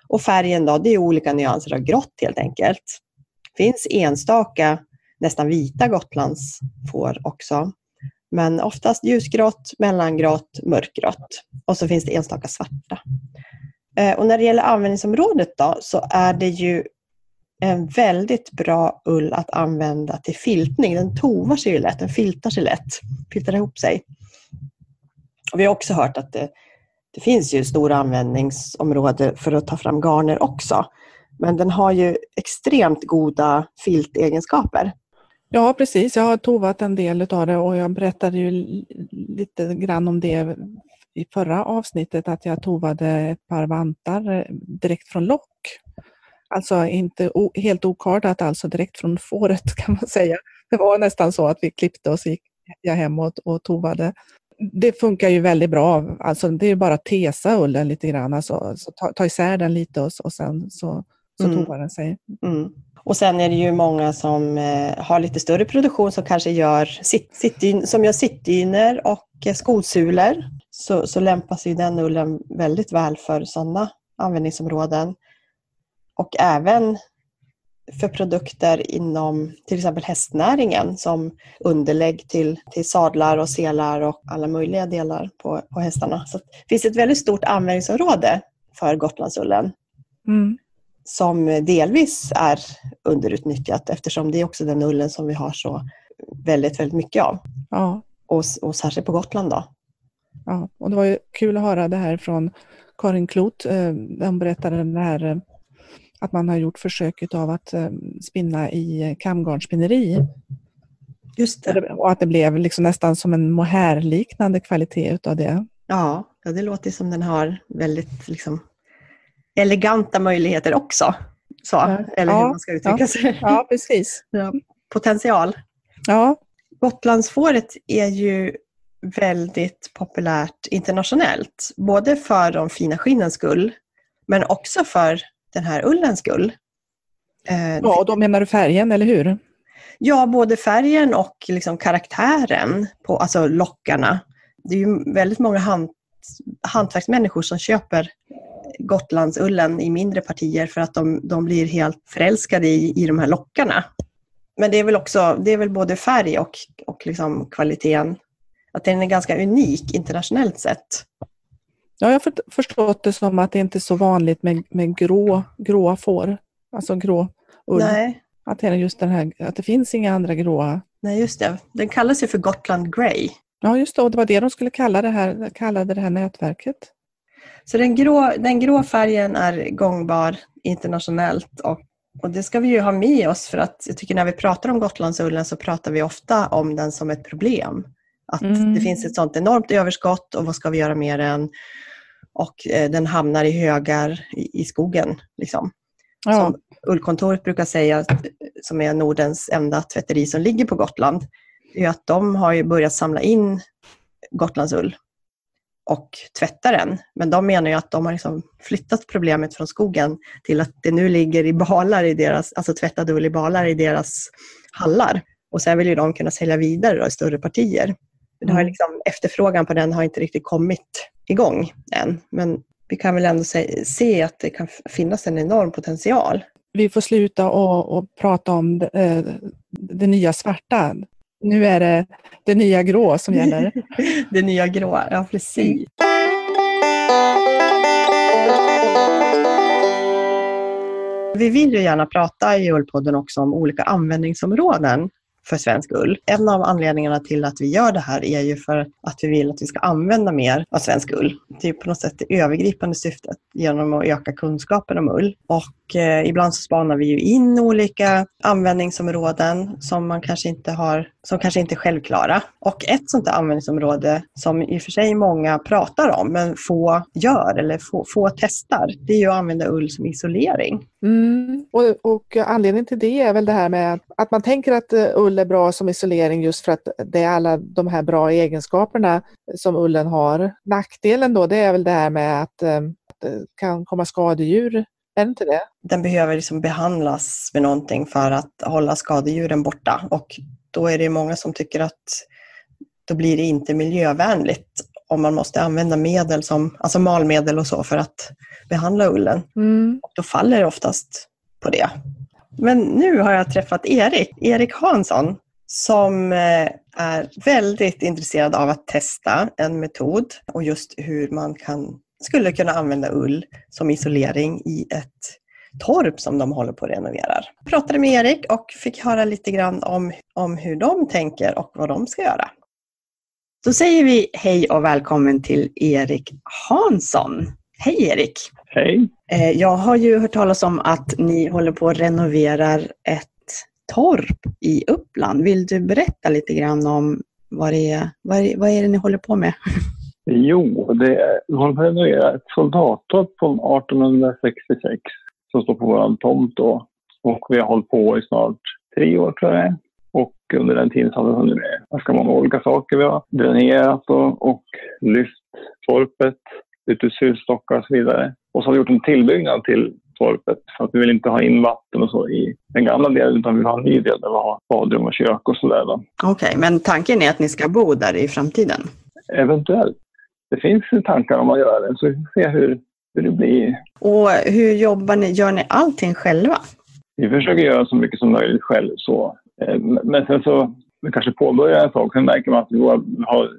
Och färgen då, det är olika nyanser av grått helt enkelt. Det finns enstaka nästan vita Gotlandsfår också. Men oftast ljusgrått, mellangrått, mörkgrått. Och så finns det enstaka svarta. Eh, och när det gäller användningsområdet då, så är det ju en väldigt bra ull att använda till filtning. Den tovar sig ju lätt, den filtar sig lätt, filtar ihop sig. Och vi har också hört att det, det finns ju stora användningsområden för att ta fram garner också. Men den har ju extremt goda filtegenskaper. Ja, precis. Jag har tovat en del av det och jag berättade ju li- lite grann om det i förra avsnittet att jag tovade ett par vantar eh, direkt från lock. Alltså inte helt okardat, alltså direkt från fåret kan man säga. Det var nästan så att vi klippte och så gick jag hem och, och tovade. Det funkar ju väldigt bra. Alltså det är bara att tesa ullen lite grann, alltså, så ta, ta isär den lite och, och sen så, så Mm. tovar den sig. Mm. Och sen är det ju många som eh, har lite större produktion som kanske gör, sitt, sitt, som gör sittdyner och eh, skosulor. Så, så lämpar sig den ullen väldigt väl för sådana användningsområden. Och även för produkter inom till exempel hästnäringen som underlägg till, till sadlar och selar och alla möjliga delar på, på hästarna. Så det finns ett väldigt stort användningsområde för Gotlandsullen Mm som delvis är underutnyttjat eftersom det är också den ullen som vi har så väldigt, väldigt mycket av. Ja. Och, och särskilt på Gotland då. Ja, och det var ju kul att höra det här från Karin Klot. Eh, Hon berättade det här eh, att man har gjort försöket av att eh, spinna i kamgarnspinneri Just och att det blev liksom nästan som en mohairliknande kvalitet utav det. Ja, ja, det låter som den har väldigt liksom, eleganta möjligheter också. Så, Ja. eller hur man ska uttrycka ja. sig. Ja, precis. Ja, Potential. Ja, Gotlandsfåret är ju väldigt populärt internationellt. Både för de fina skinnens skull, Men också för den här ullens skull. Eh, ja, då menar du färgen, eller hur? Ja, både färgen och liksom karaktären på alltså lockarna. Det är ju väldigt många hand, hantverksmänniskor som köper Gotlandsullen i mindre partier för att de, de blir helt förälskade i, i de här lockarna. Men det är väl också, det är väl både färg och, och liksom kvaliteten, att den är ganska unik internationellt sett. Ja, jag har förstått det som att det inte är så vanligt med, med grå, gråa får, alltså grå ull. Nej. Att det, är just den här, att det finns inga andra gråa. Nej, just det. Den kallas ju för Gotland Grey. Ja, just det. Och det var det de skulle kalla det här, kallade det här nätverket. Så den grå, den grå färgen är gångbar internationellt och, och det ska vi ju ha med oss för att jag tycker när vi pratar om Gotlandsullen så pratar vi ofta om den som ett problem. Att mm. det finns ett sånt enormt överskott och vad ska vi göra med den? Och eh, den hamnar i högar i, i skogen. Liksom. Ja. Som Ullkontoret brukar säga, som är Nordens enda tvätteri som ligger på Gotland, är att de har börjat samla in Gotlandsull och tvätta den. Men de menar ju att de har liksom flyttat problemet från skogen till att det nu ligger i balar i deras, alltså tvättad ull i balar i deras hallar. Och sen vill ju de kunna sälja vidare då, i större partier. Det har mm. liksom, efterfrågan på den har inte riktigt kommit igång än. Men vi kan väl ändå se, se att det kan finnas en enorm potential. Vi får sluta och, och prata om det, eh, det nya svarta. Nu är det det nya grå som gäller. det nya grå, ja precis. Vi vill ju gärna prata i Ullpodden också om olika användningsområden för svensk ull. En av anledningarna till att vi gör det här är ju för att vi vill att vi ska använda mer av svensk ull. Det är på något sätt det övergripande syftet genom att öka kunskapen om ull. Och eh, ibland så spanar vi ju in olika användningsområden som man kanske inte har, som kanske inte är självklara. Och ett sånt där användningsområde som i och för sig många pratar om men få gör eller få, få testar, det är ju att använda ull som isolering. Mm. Och, och anledningen till det är väl det här med att man tänker att eh, ull är bra som isolering just för att det är alla de här bra egenskaperna som ullen har. Nackdelen då det är väl det här med att, eh, att det kan komma skadedjur är det inte det? Den behöver liksom behandlas med någonting för att hålla skadedjuren borta och då är det många som tycker att då blir det inte miljövänligt om man måste använda medel som, alltså malmedel och så för att behandla ullen. Mm. Och då faller det oftast på det. Men nu har jag träffat Erik, Erik Hansson, som eh, är väldigt intresserad av att testa en metod och just hur man kan, skulle kunna använda ull som isolering i ett torp som de håller på att renovera. Jag pratade med Erik och fick höra lite grann om, om hur de tänker och vad de ska göra. Då säger vi hej och välkommen till Erik Hansson. Hej Erik! Hej! Eh, jag har ju hört talas om att ni håller på att renovera ett torp i Uppland. Vill du berätta lite grann om vad det är, vad är, vad är det ni håller på med? Jo, det är, vi håller på att renovera ett soldattorp från 1866 som står på vår tomt då. Och vi har hållit på i snart tre år tror jag Och under den tiden så har vi hunnit med ganska många olika saker. Vi har dränerat och, och lyft torpet, bytt ut sylstockar och så vidare. Och så har vi gjort en tillbyggnad till torpet för att vi vill inte ha in vatten och så i den gamla delen utan vi vill ha en ny del där vi har badrum och kök och sådär. Okej, okay, men tanken är att ni ska bo där i framtiden? Eventuellt. Det finns tankar om att göra det, så vi får se hur, hur det blir. Och hur jobbar ni? Gör ni allting själva? Vi försöker göra så mycket som möjligt själv. Så. Eh, men sen så vi kanske påbörjar en sak, sen märker man att vi har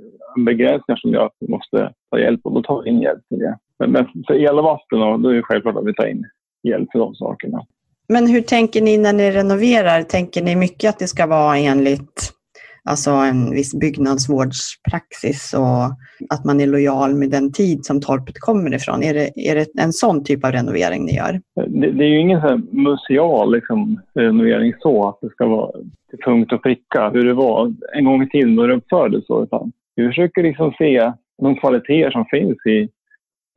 begränsningar som gör att vi måste ta hjälp och då tar vi in hjälp till det. Men, men för el och vatten, då är det självklart att vi tar in hjälp för de sakerna. Men hur tänker ni när ni renoverar? Tänker ni mycket att det ska vara enligt alltså en viss byggnadsvårdspraxis och att man är lojal med den tid som torpet kommer ifrån? Är det, är det en sån typ av renovering ni gör? Eh, det, det är ju ingen så museal liksom, renovering så, att det ska vara till punkt och pricka hur det var en gång i tiden då det uppfördes. Vi försöker liksom se de kvaliteter som finns i,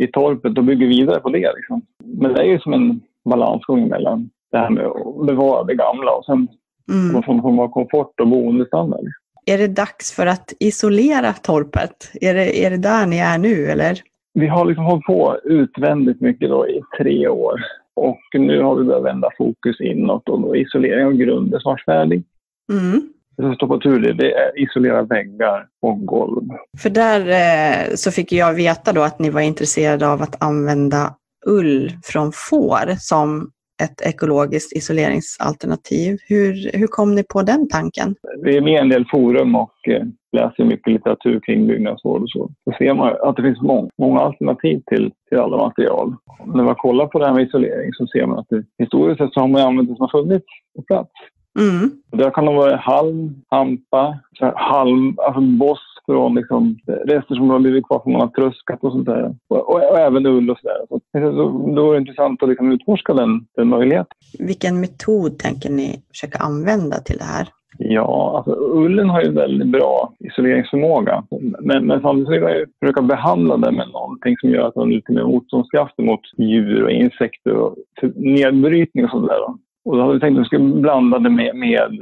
i torpet och bygger vidare på det. Liksom. Men det är ju som en balansgång mellan det här med att bevara det gamla och sen mm. vad som kommer komfort och boendestandard. Är det dags för att isolera torpet? Är det, är det där ni är nu eller? vi har liksom hållit på utvändigt mycket då i tre år. Och nu har vi börjat vända fokus inåt och då isolering av grund är snart färdig. Mm. Det som står på tur det är isolera väggar och golv. För där eh, så fick jag veta då att ni var intresserade av att använda ull från får som ett ekologiskt isoleringsalternativ. Hur, hur kom ni på den tanken? Vi är med i en del forum och eh, läser mycket litteratur kring byggnadsvård och så. Då ser man att det finns många, många alternativ till, till alla material. När man kollar på det här med isolering så ser man att det, historiskt sett så har man använt det som har funnits på plats. Mm. Där kan det vara halm, hampa, halm, alltså boss från liksom, rester som har blivit kvar från man har tröskat och sånt där. Och, och, och även ull och sådär. Så, så, då är det intressant att liksom utforska den, den möjligheten. Vilken metod tänker ni försöka använda till det här? Ja, alltså ullen har ju väldigt bra isoleringsförmåga. Men, men samtidigt vill man ju försöka behandla den med någonting som gör att den är lite mer motståndskraftig mot djur och insekter och nedbrytning och sånt där. Och då hade vi tänkt att vi skulle blanda det med, med,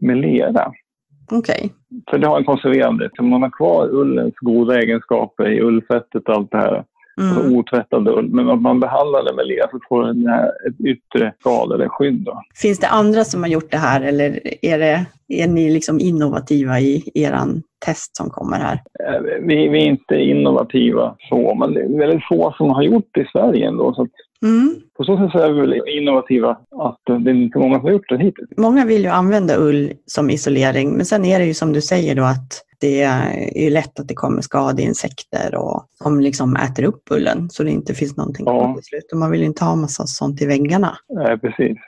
med lera. Okay. För det har en konserverande. Om man har kvar ullens goda egenskaper i ullfettet och allt det här. Mm. Alltså otvättad ull. Men om man behandlar det med lera så får den här ett yttre skal eller skydd. Då. Finns det andra som har gjort det här eller är, det, är ni liksom innovativa i er test som kommer här? Vi, vi, är inte innovativa så, men det är väldigt få som har gjort det i Sverige ändå. Så Mm. På så sätt är vi väl innovativa att det är inte många som har gjort det hittills. Många vill ju använda ull som isolering, men sen är det ju som du säger då att det är lätt att det kommer skadeinsekter och som liksom äter upp ullen så det inte finns någonting Ja. kvar till slut. Och man vill ju inte ha massa sånt i väggarna. Nej, precis.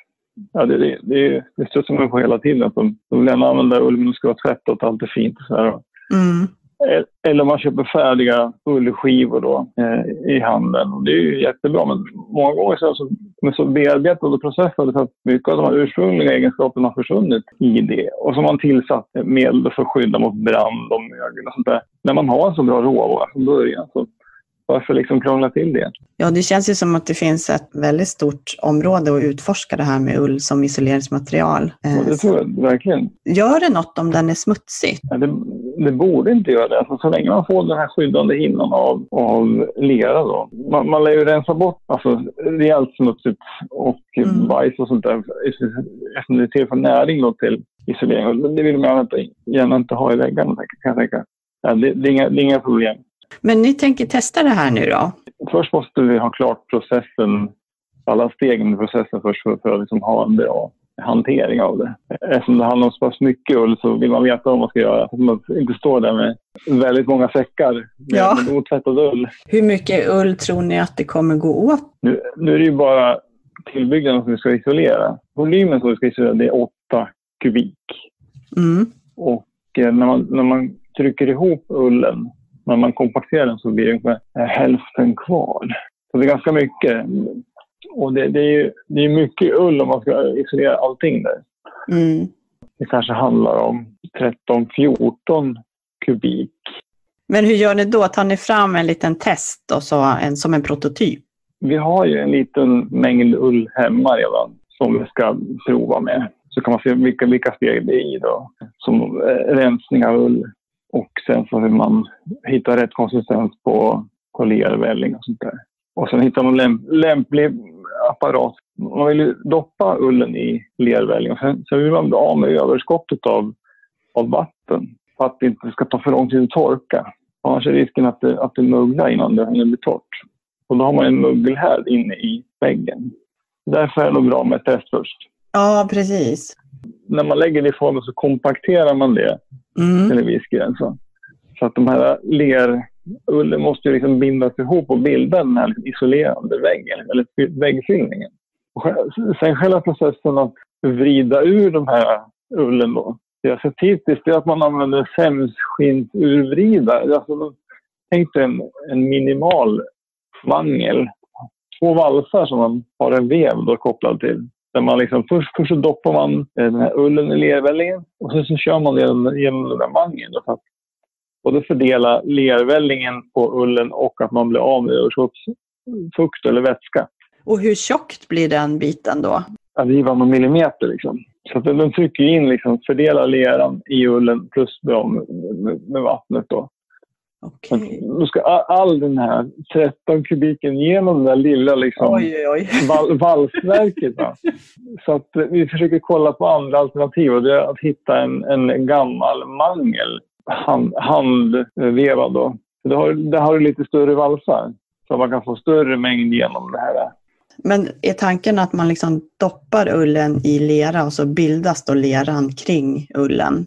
Ja, det, det, det, det stöter man på hela tiden. Att de, de vill gärna använda ull men de ska vara tvättat och allt är fint. Och så här. Mm. Eh, eller om man köper färdiga ullskivor då, eh, i handeln. Och det är ju jättebra, men många gånger så alltså, de är så bearbetade och processade så att mycket av de här ursprungliga egenskaperna har försvunnit i det. Och så har man tillsatt medel för att skydda mot brand och mögel och sånt där. När man har en så bra råvara från början så varför liksom krångla till det? Ja, det känns ju som att det finns ett väldigt stort område att utforska det här med ull som isoleringsmaterial. Ja, det tror jag verkligen. Gör det något om den är smutsig? Ja, det, det borde inte göra det. Alltså, så länge man får den här skyddande hinnan av, av lera då. Man, man lär ju rensa bort alltså, rejält smutsigt och Mm. bajs och sånt där eftersom det tillför näring då till isolering. Det vill man inte, gärna inte ha i väggarna kan jag tänka. Ja, det, det, är inga, det är inga problem. Men ni tänker testa det här nu då? Först måste vi ha klart processen, alla stegen i processen först för, för att liksom ha en bra hantering av det. Eftersom det handlar om så pass mycket ull så vill man veta vad man ska göra. Så att man inte står där med väldigt många säckar med, Ja. otvättad ull. Hur mycket ull tror ni att det kommer gå åt? Nu, nu är det ju bara tillbyggnaden som vi ska isolera. Volymen som vi ska isolera det är 8 kubik. Mm. Och eh, när man, när man trycker ihop ullen, när man kompakterar den så blir det ungefär eh, hälften kvar. Så det är ganska mycket. Och det, det är ju det är mycket ull om man ska isolera allting där. Mm. Det kanske handlar om 13-14 kubik. Men hur gör ni då? Tar ni fram en liten test och så en, som en prototyp? Vi har ju en liten mängd ull hemma redan som vi ska prova med. Så kan man se vilka, vilka steg det är i då. Som eh, rensning av ull och sen så vill man hitta rätt konsistens på, på lervälling och sånt där. Och sen hittar man lämp, lämplig apparat. Man vill ju doppa ullen i lervälling och sen, sen vill man bli av med överskottet av, av vatten för att det inte ska ta för lång tid att torka. Annars är risken att det, att det möglar innan det hinner bli torrt. Och då har man en mögelhärd inne i väggen. Därför är det bra med ett test först. Ja, precis. När man lägger det i formen så kompakterar man det Mm. till en viss gräns. Så att de här lerullen måste ju liksom bindas ihop och bilda den här liksom isolerande väggen, eller väggfyllningen. Och sen själva processen att vrida ur de här ullen då. Det jag sett hittills är att man använder sämsskinnsurvridare. Alltså, tänk dig en, en minimal mangel. Två valsar som man har en vev då kopplad till. Där man liksom, först, först så doppar man eh, den här ullen i lervällingen och sen så kör man den genom den där mangeln. Då, för att både fördela lervällingen på ullen och att man blir av med överskottsfukt eller vätska. Och hur tjockt blir den biten då? Att det var någon millimeter liksom. Så att den trycker in, liksom, fördelar leran i ullen plus med, med, med vattnet då. Okej. Då ska all, den här 13 kubiken genom det där lilla liksom, Oj, oj, val, valsverket. Va? Så att vi försöker kolla på andra alternativ och det är att hitta en, en gammal mangel, hand, handvevad. Då. Det har, det har lite större valsar så man kan få större mängd genom det här. Men är tanken att man liksom doppar ullen i lera och så bildas då leran kring ullen?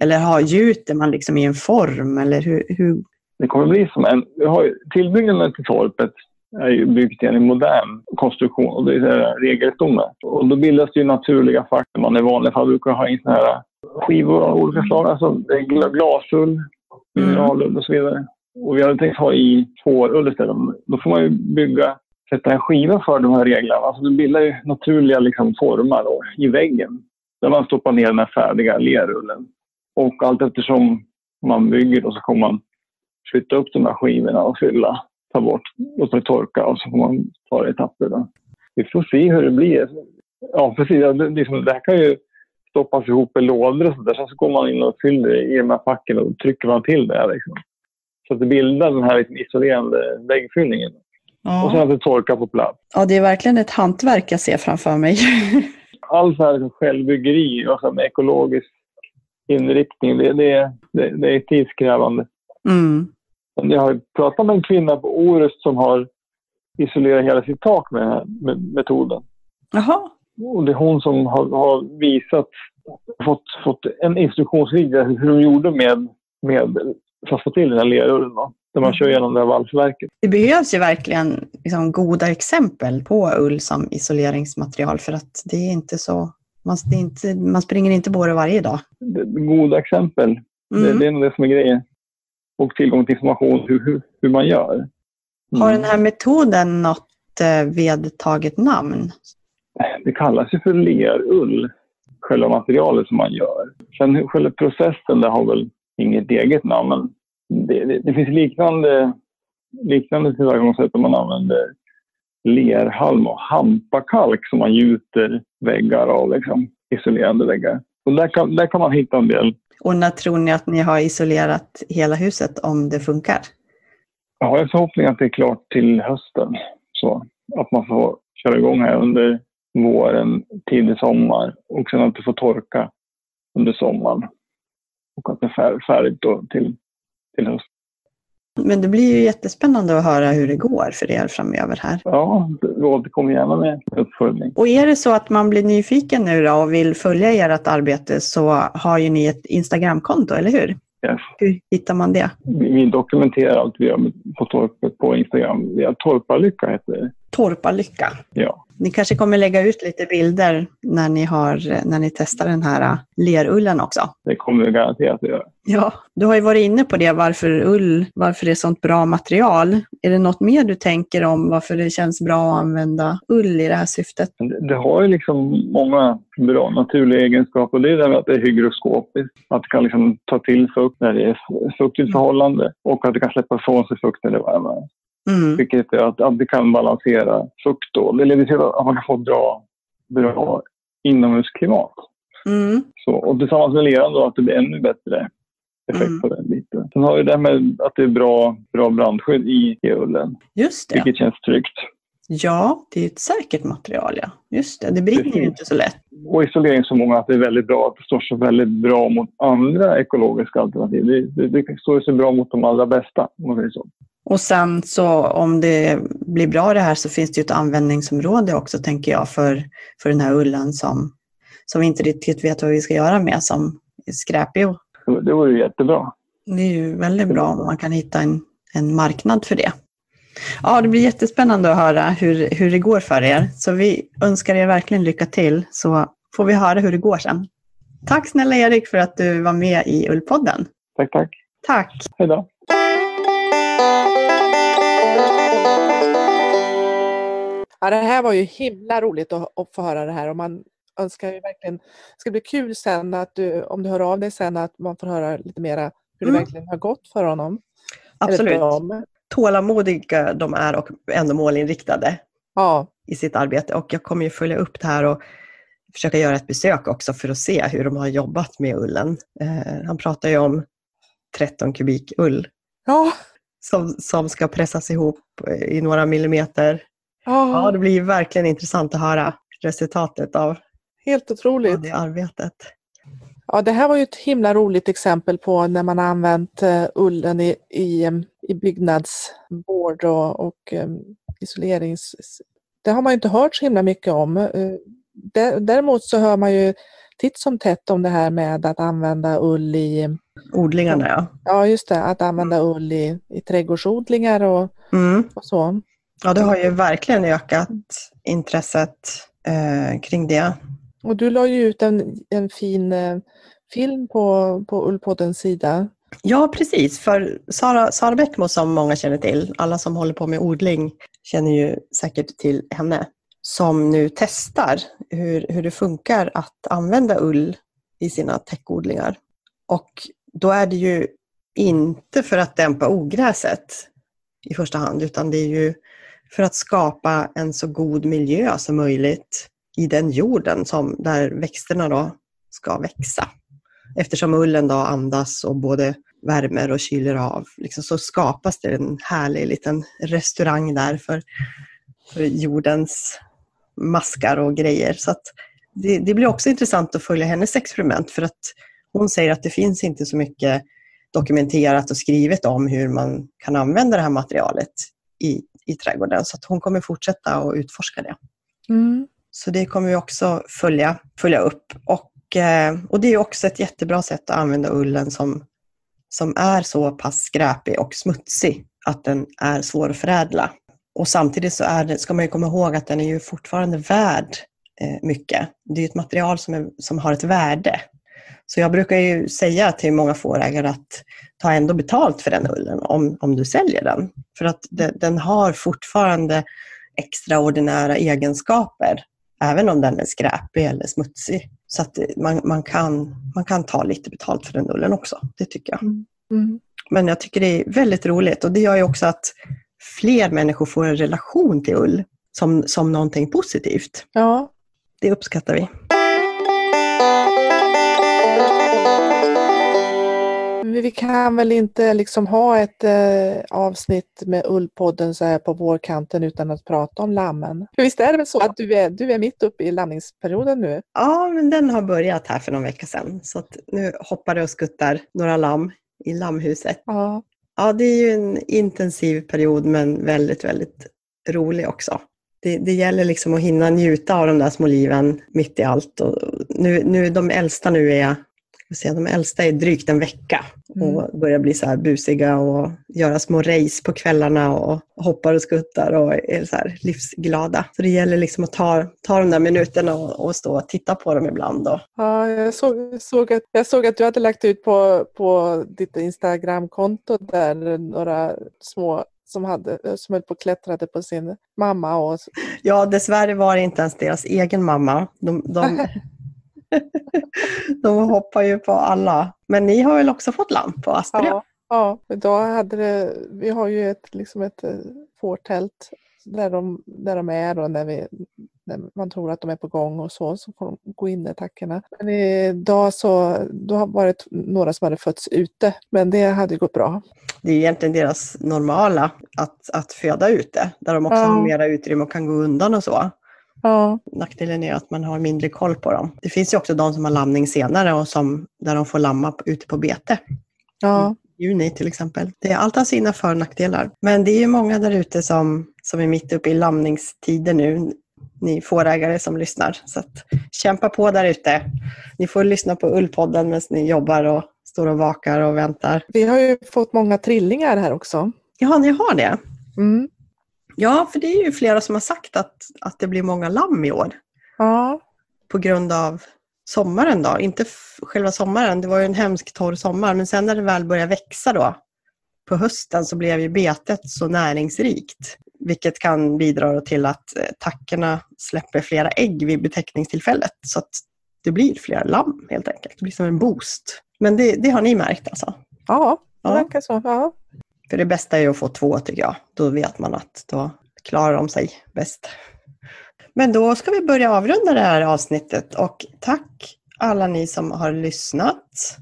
Eller har, gjuter man liksom i en form? Eller hur, hur? Det kommer bli som en... Vi har, ju- tillbyggnaden till torpet är ju byggt i en modern konstruktion och det är regelstomme. Och då bildas det ju naturliga fack. Man i vanliga fall brukar ha in såna här skivor av olika slag. Alltså glasull, mineralull och så vidare. Och vi hade tänkt ha i fårull istället. Då får man ju bygga, sätta en skiva för de här reglerna. Alltså det bildar ju naturliga liksom, formar då, i väggen. Där man stoppar ner den här färdiga lerullen. Och allt eftersom man bygger då så kommer man flytta upp de här skivorna och fylla, ta bort, låta det torka och så får man ta det i etapper. Då. Vi får se hur det blir. Ja, precis. Ja, Det, liksom, det här kan ju stoppas ihop i lådor och sådär. Sen så går man in och fyller i de här facken och trycker man till det. här, Liksom. Så att det bildar den här liksom, isolerande väggfyllningen. Och sen Ja. att det torkar på plats. ja, det är verkligen ett hantverk jag ser framför mig. All så här liksom, självbyggeri och så med ekologisk inriktning, det, det, det, det är tidskrävande. Mm. Jag har pratat med en kvinna på Orust som har isolerat hela sitt tak med den här metoden. Jaha. Och det är hon som har, har visat, fått, fått en instruktionsvideo hur de gjorde med, med få till den här lerullen. då, Där man kör igenom det här valsverket. Det behövs ju verkligen liksom, goda exempel på ull som isoleringsmaterial för att det är inte så... Man, det inte, man springer inte på det varje dag. Det, goda exempel, det, Mm. det är nog det som är grejen. Och tillgång till information hur, hur, hur man gör. Mm. Har den här metoden något eh, vedtaget namn? Det kallas ju för lerull, själva materialet som man gör. Sen själva processen, det har väl inget eget namn, men det, det, det finns liknande, liknande tillvägagångssätt där man använder lerhalm och hampakalk som man gjuter väggar av, liksom, isolerande väggar. Och där, kan, där kan man hitta en del. Och när tror ni att ni har isolerat hela huset om det funkar? Jag har en förhoppning att det är klart till hösten. Så att man får köra igång här under våren, tidig sommar och sen att det får torka under sommaren. Och att det är färdigt då till, till hösten. Men det blir ju jättespännande att höra hur det går för er framöver här. Ja, vi återkommer gärna med uppföljning. Och är det så att man blir nyfiken nu då och vill följa ert arbete så har ju ni ett Instagramkonto, eller hur? Yes. Hur hittar man det? Vi, vi dokumenterar allt vi gör på torpet på Instagram. Ja, Torpalycka heter det. Torpalycka. Ja. Ni kanske kommer lägga ut lite bilder när ni, har, när ni testar den här äh, lerullen också. Det kommer vi garanterat att göra. Ja, du har ju varit inne på det, varför ull, varför det är sånt bra material. Är det något mer du tänker om varför det känns bra att använda ull i det här syftet? Det, det har ju liksom många bra naturliga egenskaper. Det är det med att det är hygroskopiskt. Att det kan liksom ta till fukt när det är fuktigt förhållande och att det kan släppa ifrån sig fukt när det är varmare. Mm. Vilket är att, att det kan balansera fukt då. Det leder till att man kan få bra, bra inomhusklimat. Mm. Så, och tillsammans med leran då att det blir ännu bättre effekt Mm. på den biten. Sen har vi det här med att det är bra, bra brandskydd i, ullen, Just det. vilket känns tryggt. Ja, det är ett säkert material, ja. Just det, det brinner ju inte så lätt. Och isolering så många att det är väldigt bra, att det står sig väldigt bra mot andra ekologiska alternativ. Det, det, det står sig bra mot de allra bästa, om man säger så. Och sen så om det blir bra det här så finns det ju ett användningsområde också, tänker jag, för, för den här ullen som, som vi inte riktigt vet vad vi ska göra med, som Så det vore ju jättebra. Det är ju väldigt bra om man kan hitta en, en marknad för det. Ja, det blir jättespännande att höra hur, hur det går för er. Så vi önskar er verkligen lycka till, så får vi höra hur det går sen. Tack snälla Erik för att du var med i Ullpodden. Tack, tack. Tack! Hej då. Ja, det här var ju himla roligt att, att få höra det här och man önskar ju verkligen, det ska bli kul sen att du, om du hör av dig sen att man får höra lite mera hur det Mm. verkligen har gått för honom. Absolut. Tålamodiga de är och ändå målinriktade Ja, i sitt arbete. Och jag kommer ju följa upp det här och försöka göra ett besök också för att se hur de har jobbat med ullen. Eh, han pratar ju om 13 kubik ull. Ja, som, som ska pressas ihop i några millimeter. Ja, ja det blir verkligen intressant att höra resultatet av, helt av otroligt. det arbetet. Ja, det här var ju ett himla roligt exempel på när man har använt eh, ullen i, i, i byggnadsvård och, och em, isolerings... Det har man ju inte hört så himla mycket om. Eh, dä- Däremot så hör man ju titt som tätt om det här med att använda ull i, Odlingarna, ja. ja just det, att använda ull i, i trädgårdsodlingar och, Mm. och så. Ja, det har ju verkligen ökat intresset eh, kring det. Och du la ju ut en, en fin eh, film på, på Ullpoddens sida. Ja, precis. För Sara, Sara Bäckmo som många känner till, alla som håller på med odling känner ju säkert till henne, som nu testar hur, hur det funkar att använda ull i sina täckodlingar. Och då är det ju inte för att dämpa ogräset i första hand, utan det är ju för att skapa en så god miljö som möjligt i den jorden som, där växterna då ska växa. Eftersom ullen då andas och både värmer och kyler av, liksom, så skapas det en härlig liten restaurang där för, för jordens maskar och grejer. Så att det, det blir också intressant att följa hennes experiment för att hon säger att det finns inte så mycket dokumenterat och skrivet om hur man kan använda det här materialet i, i trädgården. Så hon kommer fortsätta att utforska det. Så det kommer vi också följa, följa upp. Och, eh, och det är också ett jättebra sätt att använda ullen som, som är så pass skräpig och smutsig att den är svår att förädla. Och samtidigt så är det, ska man ju komma ihåg att den är ju fortfarande värd eh, mycket. Det är ett material som, är, som har ett värde. Så jag brukar ju säga till många fårägare att ta ändå betalt för den ullen om, om du säljer den. För att de, den har fortfarande extraordinära egenskaper, även om den är skräpig eller smutsig. Så att man, man, kan, man kan ta lite betalt för den ullen också, det tycker jag. Mm. Men jag tycker det är väldigt roligt och det gör ju också att fler människor får en relation till ull som, som någonting positivt. Ja, Det uppskattar vi. Vi kan väl inte liksom ha ett eh, avsnitt med Ullpodden så här på vårkanten utan att prata om lammen. För visst är det väl så att du är, du är mitt uppe i lamningsperioden nu? Ja, men den har börjat här för någon vecka sedan. Så nu hoppar det och skuttar några lamm i lammhuset. Ja. Ja, det är ju en intensiv period men väldigt, väldigt rolig också. Det, det gäller liksom att hinna njuta av de där små liven mitt i allt. Och nu, nu, de äldsta nu är, ska se, de äldsta är drygt en vecka och börjar bli så här busiga och göra små race på kvällarna och hoppar och skuttar och är så livsglada. Så det gäller liksom att ta, ta de där minuterna och, och stå och titta på dem ibland. Och, Ja, jag såg, såg att, jag såg att du hade lagt ut på, på ditt Instagramkonto där några små som, hade, som höll på och klättrade på sin mamma. Och, Ja, dessvärre var det inte ens deras egen mamma. De, de, de hoppar ju på alla. Men ni har väl också fått lamm på Aspre? ja, ja, idag hade det, vi har ju ett, liksom ett eh, fårtält där de, där de är och när, vi, när man tror att de är på gång och så, så får de gå in i attackerna. Men idag så, då har det varit några som hade fötts ute, men det hade gått bra. Det är egentligen deras normala att, att föda ute, där de också Ja. har mera utrymme och kan gå undan och så. Ja, Nackdelen är att man har mindre koll på dem. Det finns ju också de som har lamning senare och som, där de får lamma ute på bete. ja, Juni till exempel. Det är allt har sina för och nackdelar. Men det är ju många där ute som, som är mitt uppe i lamningstider nu. Ni fårägare som lyssnar. Så kämpa på där ute. Ni får lyssna på Ullpodden medan ni jobbar och står och vakar och väntar. vi har ju fått många trillingar här också. Ja, ni har det? Mm. Ja, för det är ju flera som har sagt att, att det blir många lamm i år. Ja, På grund av sommaren då. Inte själva sommaren, det var ju en hemsk torr sommar. Men sen när det väl började växa då, på hösten, så blev ju betet så näringsrikt. Vilket kan bidra till att eh, tackorna släpper flera ägg vid betäckningstillfället. Så att det blir fler lamm helt enkelt. Det blir som en boost. Men det, det har ni märkt alltså? ja det verkar så. Ja. För det bästa är att få två tycker jag. Då vet man att då klarar de sig bäst. Men då ska vi börja avrunda det här avsnittet och tack alla ni som har lyssnat.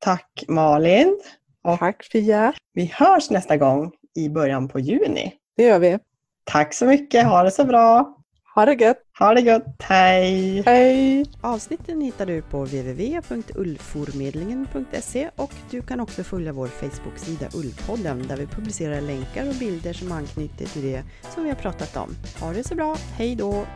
Tack Malin Och Tack Fia. vi hörs nästa gång i början på juni. Det gör vi. Tack så mycket, ha det så bra. Ha det gött. Ha det gott, hej! Hej! Avsnitten hittar du på www.ullformedlingen.se och du kan också följa vår Facebook-sida Ullpodden där vi publicerar länkar och bilder som anknyter till det som vi har pratat om. Ha det så bra, hej då!